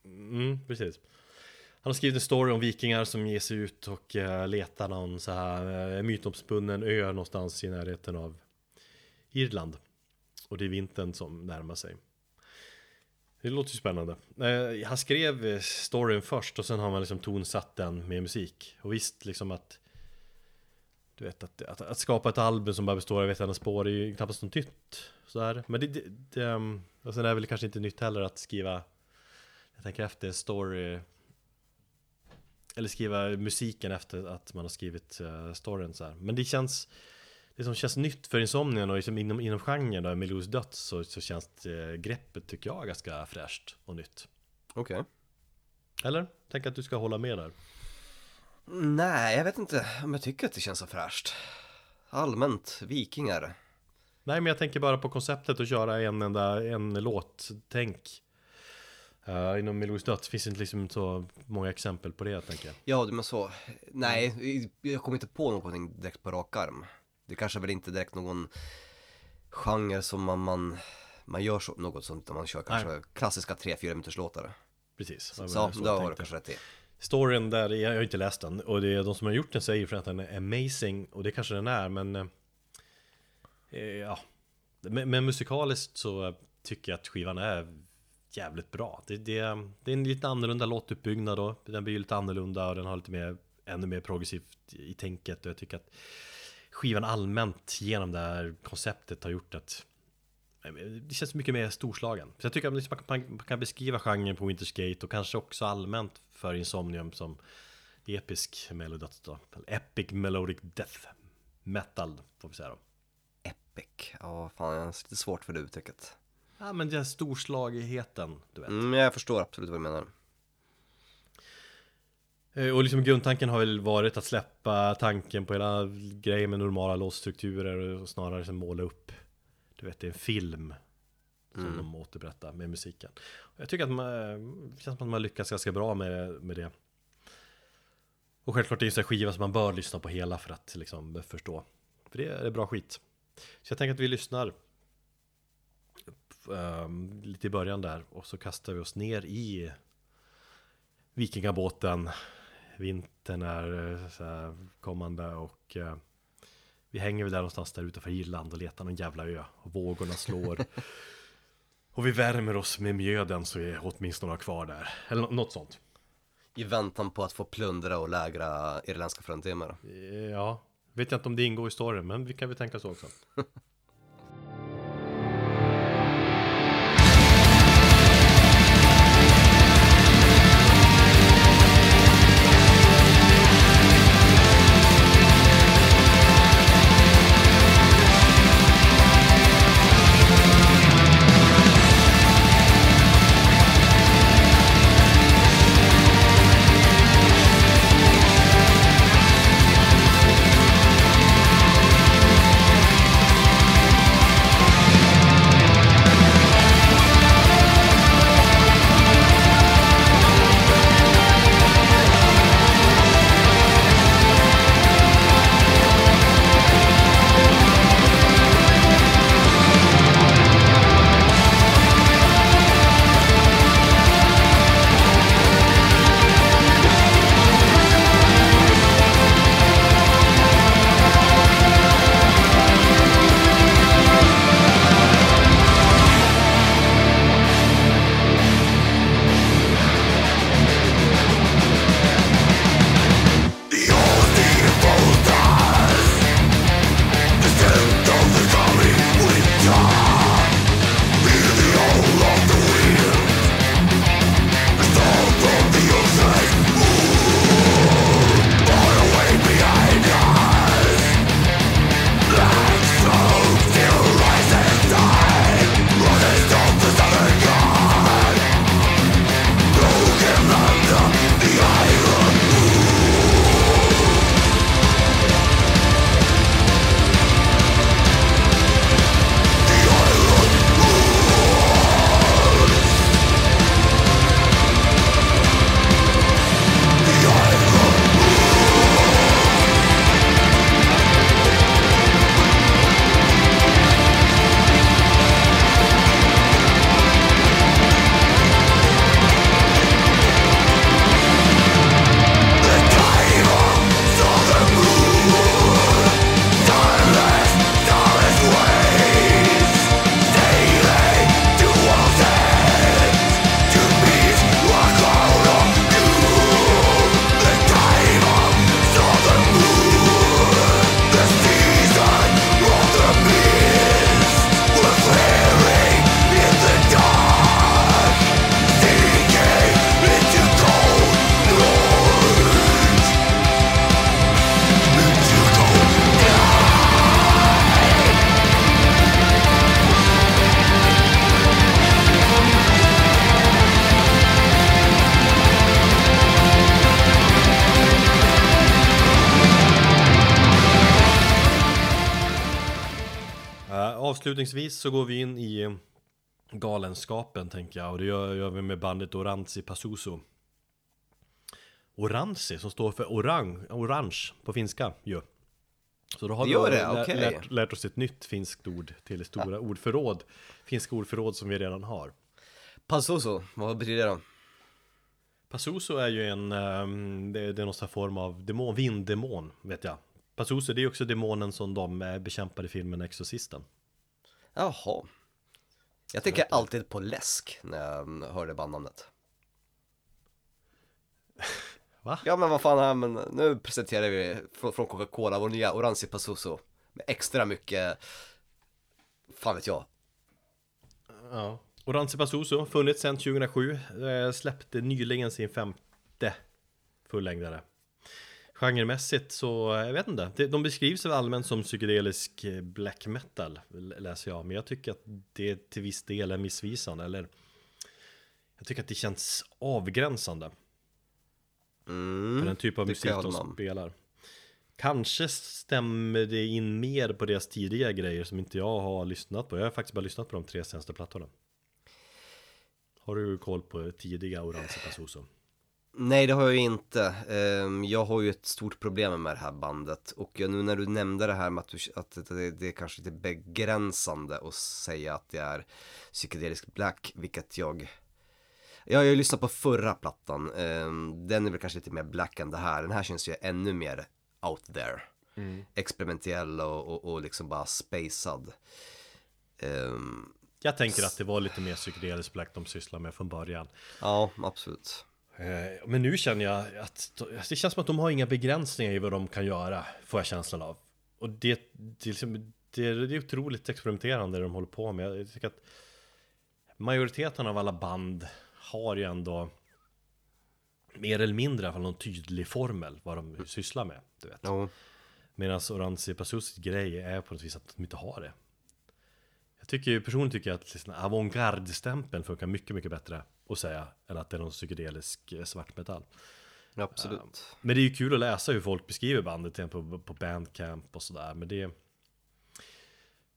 Mm, precis. Han har skrivit en story om vikingar som ger sig ut och uh, letar någon så här uh, mytomspunnen ö någonstans i närheten av Irland. Och det är vintern som närmar sig. Det låter ju spännande. Eh, han skrev eh, storyn först och sen har man liksom tonsatt den med musik. Och visst liksom att du vet att, att, att skapa ett album som bara består av ett enda spår är ju knappast något nytt sådär. Men det, det, det um, och sen är det väl kanske inte nytt heller att skriva Jag tänker efter en story Eller skriva musiken efter att man har skrivit uh, storyn så här. Men det känns Det som känns nytt för Insomnian och liksom inom, inom genren då, Melodisk döds så, så känns det, greppet tycker jag ganska fräscht och nytt Okej. Eller? Tänk att du ska hålla med där Nej, jag vet inte om jag tycker att det känns så fräscht. Allmänt, vikingar. Nej men jag tänker bara på konceptet att köra en enda en låt, tänk uh, Inom Melodisk döds finns det inte liksom så många exempel på det tänker jag Ja, men så. Nej, jag kommer inte på någonting direkt på rak arm. Det kanske väl inte direkt någon genre som man, man, man gör så, något sånt när man kör kanske klassiska 3-4 minuters låtar. Precis, Så, så var det så har du kanske rätt i. Storyn där, jag har inte läst den. Och det är de som har gjort den säger för att den är amazing. Och det kanske den är men eh, eh Ja. Men, men musikaliskt så tycker jag att skivan är jävligt bra. Det, det, det är en lite annorlunda låtuppbyggnad då Den blir ju lite annorlunda och den har lite mer Ännu mer progressivt i tänket. Och jag tycker att Skivan allmänt genom det här konceptet har gjort att eh, det känns mycket mer storslagen. Så jag tycker att man kan- beskriva genren på Winterskate och kanske också allmänt för Insomnium som episk melodöds då. Epic Melodic Death Metal får vi säga då. Epic. Ja, fan, jag har lite svårt för det uttrycket. Ja men den storslagigheten, du vet. Mm, jag förstår absolut vad du menar. Eh, Och liksom grundtanken har väl varit att släppa tanken på hela grejen med normala låtstrukturer och snarare liksom måla upp Du vet, det är en film Som de återberättar med musiken. Jag tycker att man, det känns som att man lyckas ganska bra med, med det. Och självklart det är en sån här skiva som man bör lyssna på hela för att liksom förstå. För det är bra skit. Så jag tänker att vi lyssnar ehm, Lite i början där. Och så kastar vi oss ner i Vikingabåten. Vintern är eh, här kommande och eh, Vi hänger väl där någonstans där utanför Irland och letar någon jävla ö. Och vågorna slår [laughs] Och vi värmer oss med mjöden så är åtminstone kvar där. Eller nå- något sånt. I väntan på att få plundra och lägra irländska fruntimmer. Ja, vet jag inte om det ingår i storyn men vi kan väl tänka så också [laughs] Avslutningsvis så går vi in i galenskapen tänker jag och det gör, gör vi med bandet Oranzi Pasuso Oranzi som står för orang, orange på finska ju. Så då har vi lä- okej. lärt, lärt oss ett nytt finskt ord till stora ordförråd Finska ordförråd som vi redan har. Passoso, vad betyder det då? Pasuso är ju en, ehm, det, är någon form av demon, vinddemon vet jag. Pasuso det är också demonen som de eh, bekämpade i filmen Exorcisten Jaha. Jag tänker alltid på läsk när jag hör det bandnamnet. Va? Ja men vad fan, här, men nu presenterar vi från, Coca-Cola vår nya Oranzi Passoso. Med extra mycket, fan vet jag. Ja. Oranzi Pasuso, funnits sedan 2007, eh, släppte nyligen sin femte fullängdare. Genremässigt så, jag vet inte, de beskrivs väl allmänt som psykedelisk eh, black metal, läser jag, men jag tycker att det till viss del är missvisande, eller jag tycker att det känns avgränsande. Mm, För den typ av musik de spelar. Kanske stämmer det in mer på deras tidiga grejer som inte jag har lyssnat på. Jag har faktiskt bara lyssnat på de tre senaste plattorna. Har du koll på tidiga Orange Pasuso? Nej det har jag ju inte. Ehm, Jag har ju ett stort problem med det här bandet och nu när du nämnde det här med att, du, att det, det är kanske lite begränsande att säga att det är psykedelisk black, vilket jag jag har ju lyssnat på förra plattan, Ehm, den är väl kanske lite mer black än det här, den här känns ju ännu mer out there. Experimentell och, och, och liksom bara spacad. Ehm, Jag tänker att det var lite mer psykedelisk black de sysslar med från början ja, absolut. Eh, Men nu känner jag att det känns som att de har inga begränsningar i vad de kan göra, får jag känslan av. Och det, det, är liksom, det, det är otroligt experimenterande det de håller på med. Jag tycker att majoriteten av alla band har ju ändå mer eller mindre i alla fall någon tydlig formel vad de sysslar med. Du vet. Ja. Medan Oranzi Pasusis grej är på något vis att de inte har det. Jag tycker personligen tycker jag att liksom avantgarde-stämpeln funkar mycket, mycket bättre att säga än att det är någon psykedelisk eh, svartmetall. Absolut. Men det är ju kul att läsa hur folk beskriver bandet på, på Bandcamp och sådär. Men det...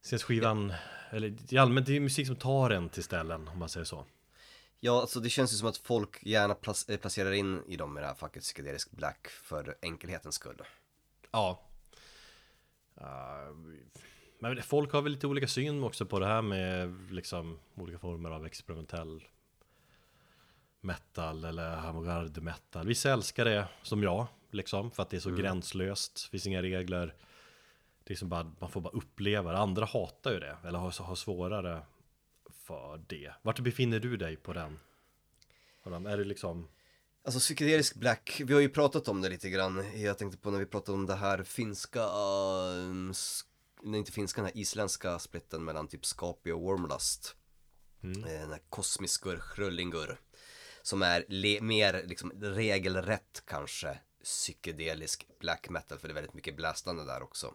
Ses skivan, eller i allmänt det är musik som tar en till ställen om man säger så. Ja, alltså det känns ju som att folk gärna eh, placerar in i dem i det här facket psykedelisk black för enkelhetens skull. Ja. Uh, men folk har väl lite olika syn också på det här med liksom olika former av experimentell metal eller avantgarde metal. Vissa älskar det som jag, liksom, för att det är så gränslöst, finns inga regler. Det är som bara, man får bara uppleva det. Andra hatar ju det, eller har, har svårare för det. Vart befinner du dig på den? På den? Är det liksom... Alltså psykedelisk black, vi har ju pratat om det lite grann. Jag tänkte på när vi pratade om det här finska, sk- nej inte finska, den här isländska splitten mellan typ Skapi och Wormlust. Eh, Den här kosmiskur, Hröllingur. Som är le- mer liksom regelrätt kanske psykedelisk black metal, för det är väldigt mycket blästande där också.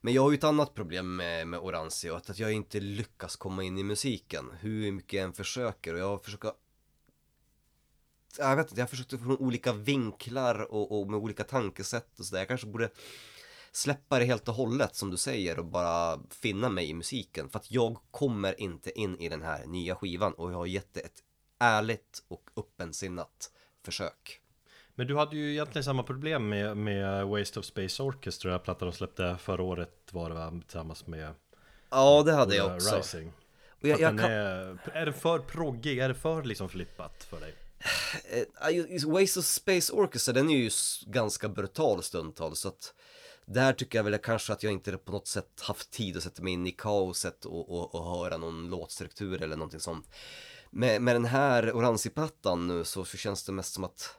Men jag har ju ett annat problem med, med Oranzi och att, att jag inte lyckas komma in i musiken. Hur mycket jag än försöker och jag försöker jag vet inte, jag har försökt från olika vinklar och, och med olika tankesätt och sådär. Jag kanske borde släppa det helt och hållet som du säger och bara finna mig i musiken. För att jag kommer inte in i den här nya skivan och jag har gett det ett ärligt och öppensinnat försök. Men du hade ju egentligen samma problem med, med Waste of Space Orchestra, den plattan de släppte förra året var det va, tillsammans med Ja, det hade jag också. Rising. Och jag, jag kan, är, är den för proggig? Är det för liksom flippat för dig? eh, Waste of Space Orchestra, den är ju ganska brutal stundtals så att där tycker jag väl kanske att jag inte på något sätt haft tid att sätta mig in i kaoset och, och, och höra någon låtstruktur eller någonting sånt. Med, med den här Oranzi-plattan nu så, så känns det mest som att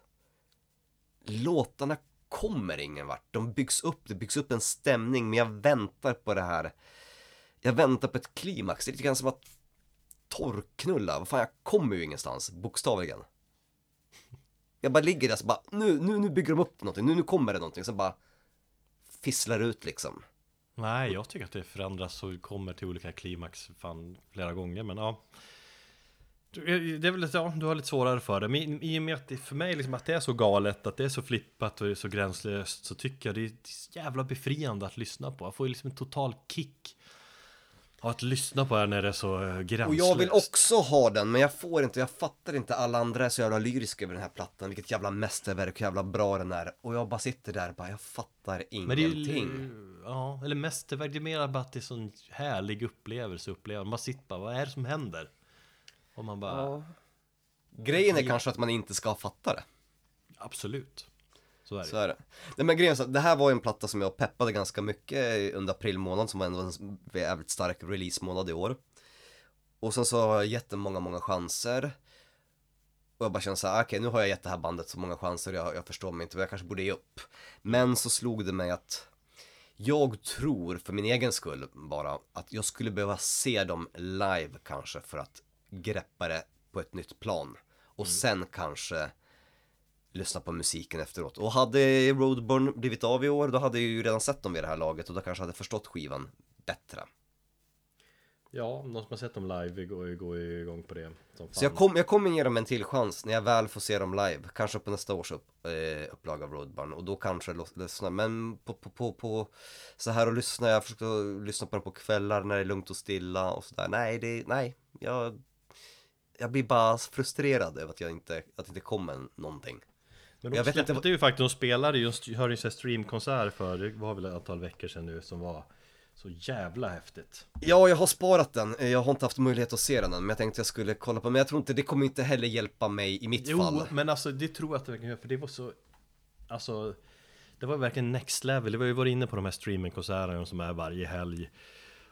låtarna kommer ingen vart. De byggs upp, det byggs upp en stämning men jag väntar på det här. Jag väntar på ett klimax, det är lite grann som att torrknulla, vad fan jag kommer ju ingenstans, bokstavligen. Jag bara ligger där så bara, nu, nu, nu bygger de upp någonting, nu, nu kommer det någonting, så bara fisslar ut liksom. Nej, jag tycker att det förändras och kommer till olika klimax fan flera gånger, men ja. Du- Det är väl ja, du har lite svårare för det, men i och med att det för mig liksom att det är så galet, att det är så flippat och så gränslöst, så tycker jag det är så jävla befriande att lyssna på. Jag får ju liksom en total kick av att lyssna på det när det är så eh, gränslöst. Och jag vill också ha den, men jag får inte, jag fattar inte, alla andra är så jävla lyriska över den här plattan, vilket jävla mästerverk, hur jävla bra den är. Och jag bara sitter där och bara, jag fattar Men det är ingenting. ja, eller mästerverk, det är mer bara att det är sån härlig upplevelse uppleva. Man sitter bara, vad är det som händer? Och man bara, Grejen är kanske att man inte ska fatta det. absolut. Så är det. Så är det. Nej men grejen är så det här var en platta som jag peppade ganska mycket under april månad som var ändå en jävligt stark release-månad i år. Och sen så har jag gett den många, många chanser. Och jag bara känner så här, okej nu har jag gett det här bandet så många chanser jag, jag förstår mig inte, jag kanske borde ge upp. Men så slog det mig att jag tror för min egen skull bara att jag skulle behöva se dem live kanske för att greppa det på ett nytt plan. Och sen kanske lyssna på musiken efteråt. Och hade Roadburn blivit av i år, då hade jag ju redan sett dem vid det här laget och då kanske hade förstått skivan bättre. Ja, någon som har sett dem live går, går ju igång på det Så jag, kom, jag kommer ge dem en till chans när jag väl får se dem live. Kanske på nästa års upp, eh, upplaga av Roadburn. Och då kanske lyssnar. Men på, på, på, på så här och lyssna. Jag försöker lyssna på dem på kvällar när det är lugnt och stilla och sådär. Nej, det, nej. Jag, jag blir bara frustrerad över att jag inte, att det inte kommer någonting. Men de jag vet släppte inte vad- ju faktiskt, de spelade ju, en streamkonsert för, det var väl ett antal veckor sedan nu som var så jävla häftigt. Ja, jag har sparat den. Jag har inte haft möjlighet att se den än, men jag tänkte jag skulle kolla på Men jag tror inte, det kommer inte heller hjälpa mig i mitt Jo, fall. men alltså det tror jag att det verkligen gör, för det var så Alltså Det var verkligen next level, vi har ju varit inne på de här streamingkonserterna som är varje helg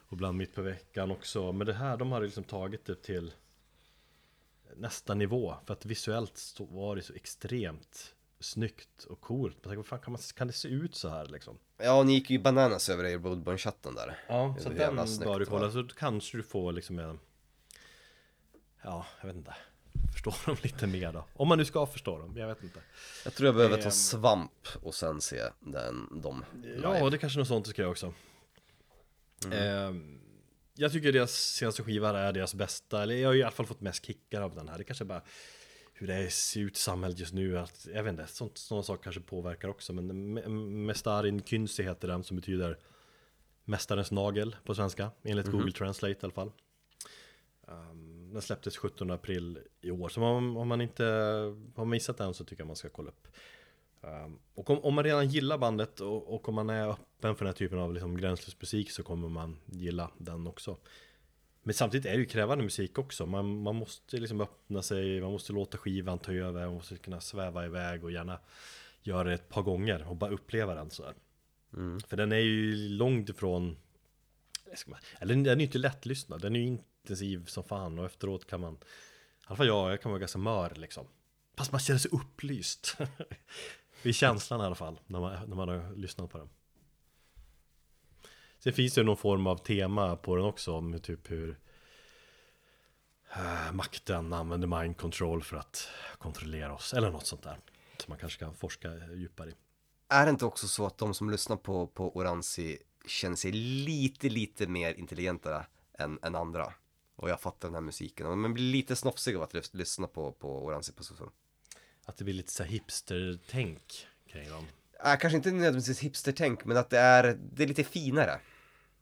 Och ibland mitt på veckan också Men det här, de har liksom tagit det till Nästa nivå. För att visuellt så var det så extremt Snyggt och coolt. Tänker, vad fan kan, man, kan det se ut så här liksom? Ja, ni gick ju bananas över det i Roadburn-chatten där. Ja, så den bör du kolla, så kanske du får liksom en Ja, jag vet inte. Förstå dem lite mer då? Om man nu ska förstå dem, jag vet inte. Jag tror jag behöver ta Ehm. svamp och sen se den, dem Ja, det är kanske något sånt du ska göra också. Ehm, jag tycker deras senaste skiva är deras bästa, eller jag har i alla fall fått mest kickar av den här. Det kanske bara hur det ser ut i samhället just nu, att, jag vet inte, sånt, sådana saker kanske påverkar också. Men Me- Mestarin Kynsi heter den som betyder Mästarens nagel på svenska, enligt Google Translate i alla fall. Ehm, den släpptes 17 april i år, så om, om man inte har missat den så tycker jag man ska kolla upp. Um, och om, om man redan gillar bandet och, och om man är öppen för den här typen av liksom gränslös musik så kommer man gilla den också. Men samtidigt är det ju krävande musik också. Man, man måste liksom öppna sig, man måste låta skivan ta över, man måste kunna sväva iväg och gärna göra det ett par gånger och bara uppleva den så här. För den är ju långt ifrån bara- eller den är ju inte lättlyssnad, den är ju intensiv som fan och efteråt kan man I alla fall jag, jag kan vara ganska mör liksom Fast man känner sig upplyst [laughs] Det är känslan i alla fall när man, när man har lyssnat på den. Sen finns det någon form av tema på den också om typ hur äh, makten använder mind control för att kontrollera oss eller något sånt där Som man kanske kan forska djupare i. Är det inte också så att de som lyssnar på, på Oranzi känner sig lite, lite mer intelligenta än, än andra? Och jag fattar den här musiken, men man blir lite snofsig av att lyssna på, på Oranzi på så att det blir lite så här hipster-tänk kring dem? Äh, Kanske inte nödvändigtvis hipster-tänk, men att det är, det är lite finare.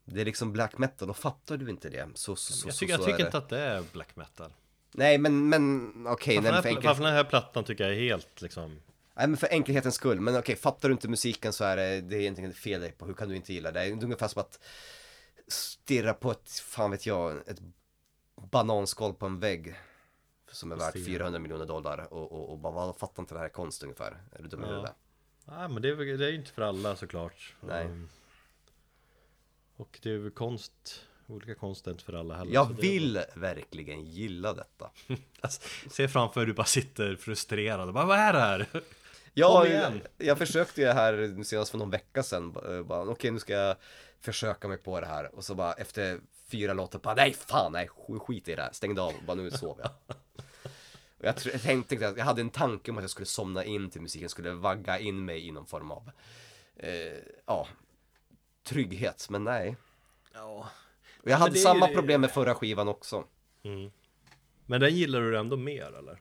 Det är liksom black metal, och fattar du inte det så, så, så, Jag så, tycker, jag så tycker är inte att det är black metal. Nej men, men okej, för Varför enkel... varför den här plattan tycker jag är helt liksom Nej men för enkelhetens skull, men okej, fattar du inte musiken så är det, det är egentligen fel dig på, hur kan du inte gilla det? Det är ungefär som att stirra på ett, fan vet jag, ett bananskal på en vägg som är värt Stirra. 400 miljoner dollar och, och, och bara, vad fattar inte det här är konst ungefär? Är du dum i Ja. huvudet? Nej men det är, det är inte för alla såklart Nej. Um, Och det är konst Olika konst är inte för alla heller Jag vill verkligen gilla detta. bara- [laughs] alltså, Se framför dig du bara sitter frustrerad och bara vad är det här? [laughs] Ja, jag, jag försökte ju här senast för någon vecka sedan, bara, bara, okej nu ska jag försöka mig på det här och så bara efter fyra låtar bara nej fan nej sk- skit i det här, stängde av, bara nu sover jag. [laughs] Och jag, tänkte att jag hade en tanke om att jag skulle somna in till musiken, skulle vagga in mig i någon form av, eh, ja, trygghet, men nej. Ja Och jag hade ju samma det- problem med förra skivan också. Men den gillar du ändå mer eller?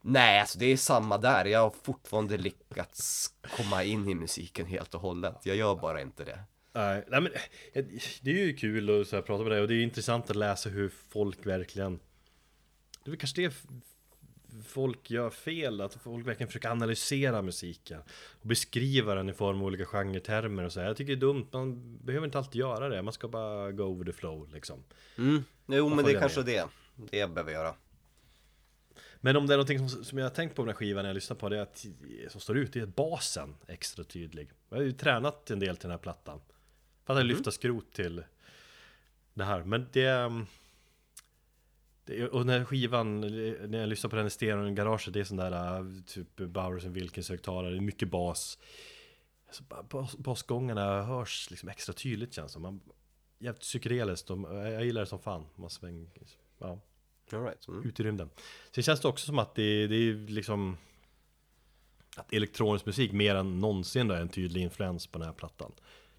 Nej, alltså det är samma där. Jag har fortfarande lyckats komma in i musiken helt och hållet. Jag gör bara inte det. Nej, nej men eh, det är ju kul att så här prata med dig och det är intressant att läsa hur folk verkligen Det är väl kanske det folk gör fel, att folk verkligen försöker analysera musiken och beskriva den i form av olika genretermer och så här. Jag tycker det är dumt, man behöver inte alltid göra det, man ska bara go with the flow liksom Mm. Jo, men det är kanske med. det. Det jag behöver göra. Men om det är någonting som, som jag har tänkt på på den här skivan när jag lyssnar på det är att, som står ut, det är att basen är extra tydlig. Jag har ju tränat en del till den här plattan. För att jag lyfta skrot till det här. Men det... um, det och när skivan, när jag lyssnar på den i stereon i garaget, det är sån där uh, typ Bowers and Wilkins högtalare, det är mycket bas. Så ba- bas, basgångarna hörs liksom extra tydligt känns det. Man, jävligt psykedeliskt, jag gillar det som fan. Man sväng, ja All right. Mm. ut i rymden. Sen känns det också som att det, det är liksom att elektronisk musik mer än någonsin då är en tydlig influens på den här plattan.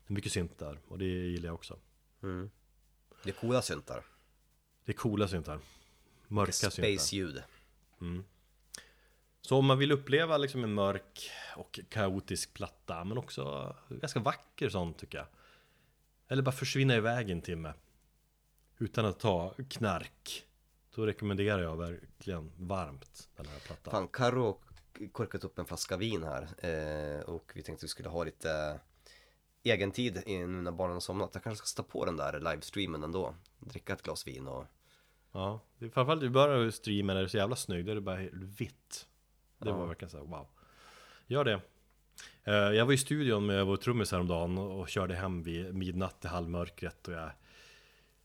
Det är mycket synt där och det gillar jag också. Mm. Det är coola syntar. Det är coola syntar. Mörka syntar. Space-ljud. Så om man vill uppleva liksom en mörk och kaotisk platta, men också ganska vacker sån tycker jag. Eller bara försvinna iväg en timme. Utan att ta knark. Då rekommenderar jag verkligen varmt den här plattan. Fan, Karo korkat upp en flaska vin här eh, och vi tänkte att vi skulle ha lite egen tid i- nu när barnen har somnat. Jag kanske ska stå på den där livestreamen ändå. Dricka ett glas vin och Ja, framförallt i början av streamen är det så jävla snygg, då är det bara vitt. Det var verkligen så här, wow. Gör det. Eh, Jag var i studion med vår trummis häromdagen och körde hem vid midnatt i halvmörkret och jag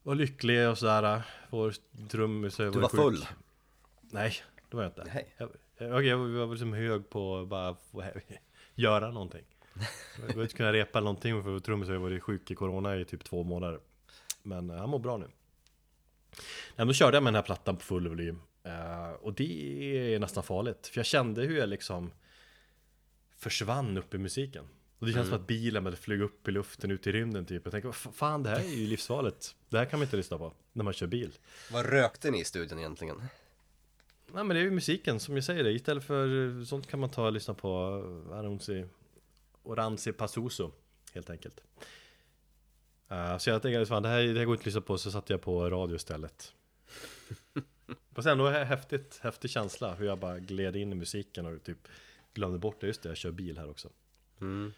var lycklig och sådär. Vår trummis Du var full? Nej, det var jag inte. Nej. Jag, jag, jag var liksom hög på att bara [laughs] göra någonting. [laughs] Jag har inte kunnat repa någonting för vår trummis har varit sjuk i corona i typ två månader. Men eh, han mår bra nu. Nej, men då körde jag med den här plattan på full volym. Eh, och det är nästan farligt. För jag kände hur jag liksom försvann upp i musiken. Och det känns som att bilen bara flög upp i luften ut i rymden typ. Jag tänkte, "Vad fan det här är ju livsfarligt. Det här kan man inte lyssna på när man kör bil. Vad rökte ni i studion egentligen? Nej men det är ju musiken som jag säger det. Istället för sånt kan man ta och lyssna på Aronsi Oranzi Pasuso helt enkelt. Uh, så jag tänkte fan det här, det här går inte att lyssna på så satte jag på radio istället. [laughs] Fast ändå är häftigt, häftig känsla hur jag bara gled in i musiken och typ glömde bort det. Just det, jag kör bil här också. Mm.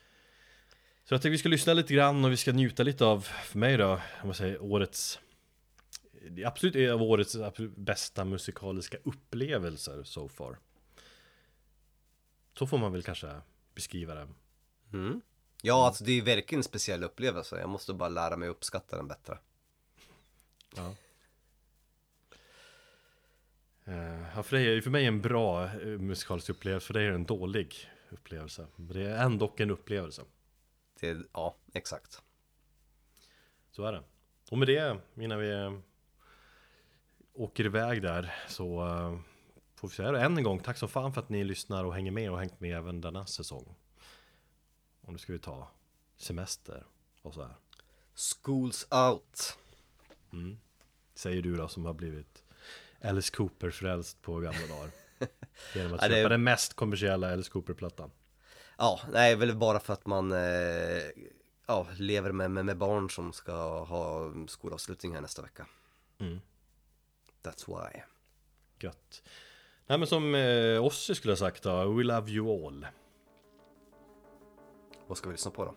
Så jag tänkte vi ska lyssna lite grann och vi ska njuta lite av, för mig då, om man säger årets det är absolut en av årets absolut bästa musikaliska upplevelser so far. Så får man väl kanske beskriva det. Mm. Ja, alltså det är verkligen en speciell upplevelse. Jag måste bara lära mig att uppskatta den bättre. Ja. Eh, Ja, för, dig, för mig är en bra eh, musikalisk upplevelse, för dig är det en dålig upplevelse. Men det är ändå en upplevelse. Det, ja, exakt. Så är det. Och med det, innan vi eh, åker iväg där, så får vi säga det än en gång. Tack så fan för att ni lyssnar och hänger med och hängt med även denna säsong. Och nu ska vi ta semester och så här. Schools out. Säger du då som har blivit Alice Cooper-frälst på gamla dagar. [laughs] Genom att Ja, det- köpa den mest kommersiella Alice Cooper-plattan. Ja, nej, väl bara för att man eh, ja, lever med, med, med barn som ska ha skolavslutning här nästa vecka. Mm. That's why. Gött. Nej men som eh, Ossi skulle ha sagt då, We love you all. Vad ska vi lyssna på då?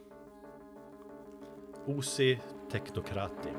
Osi Technokrati.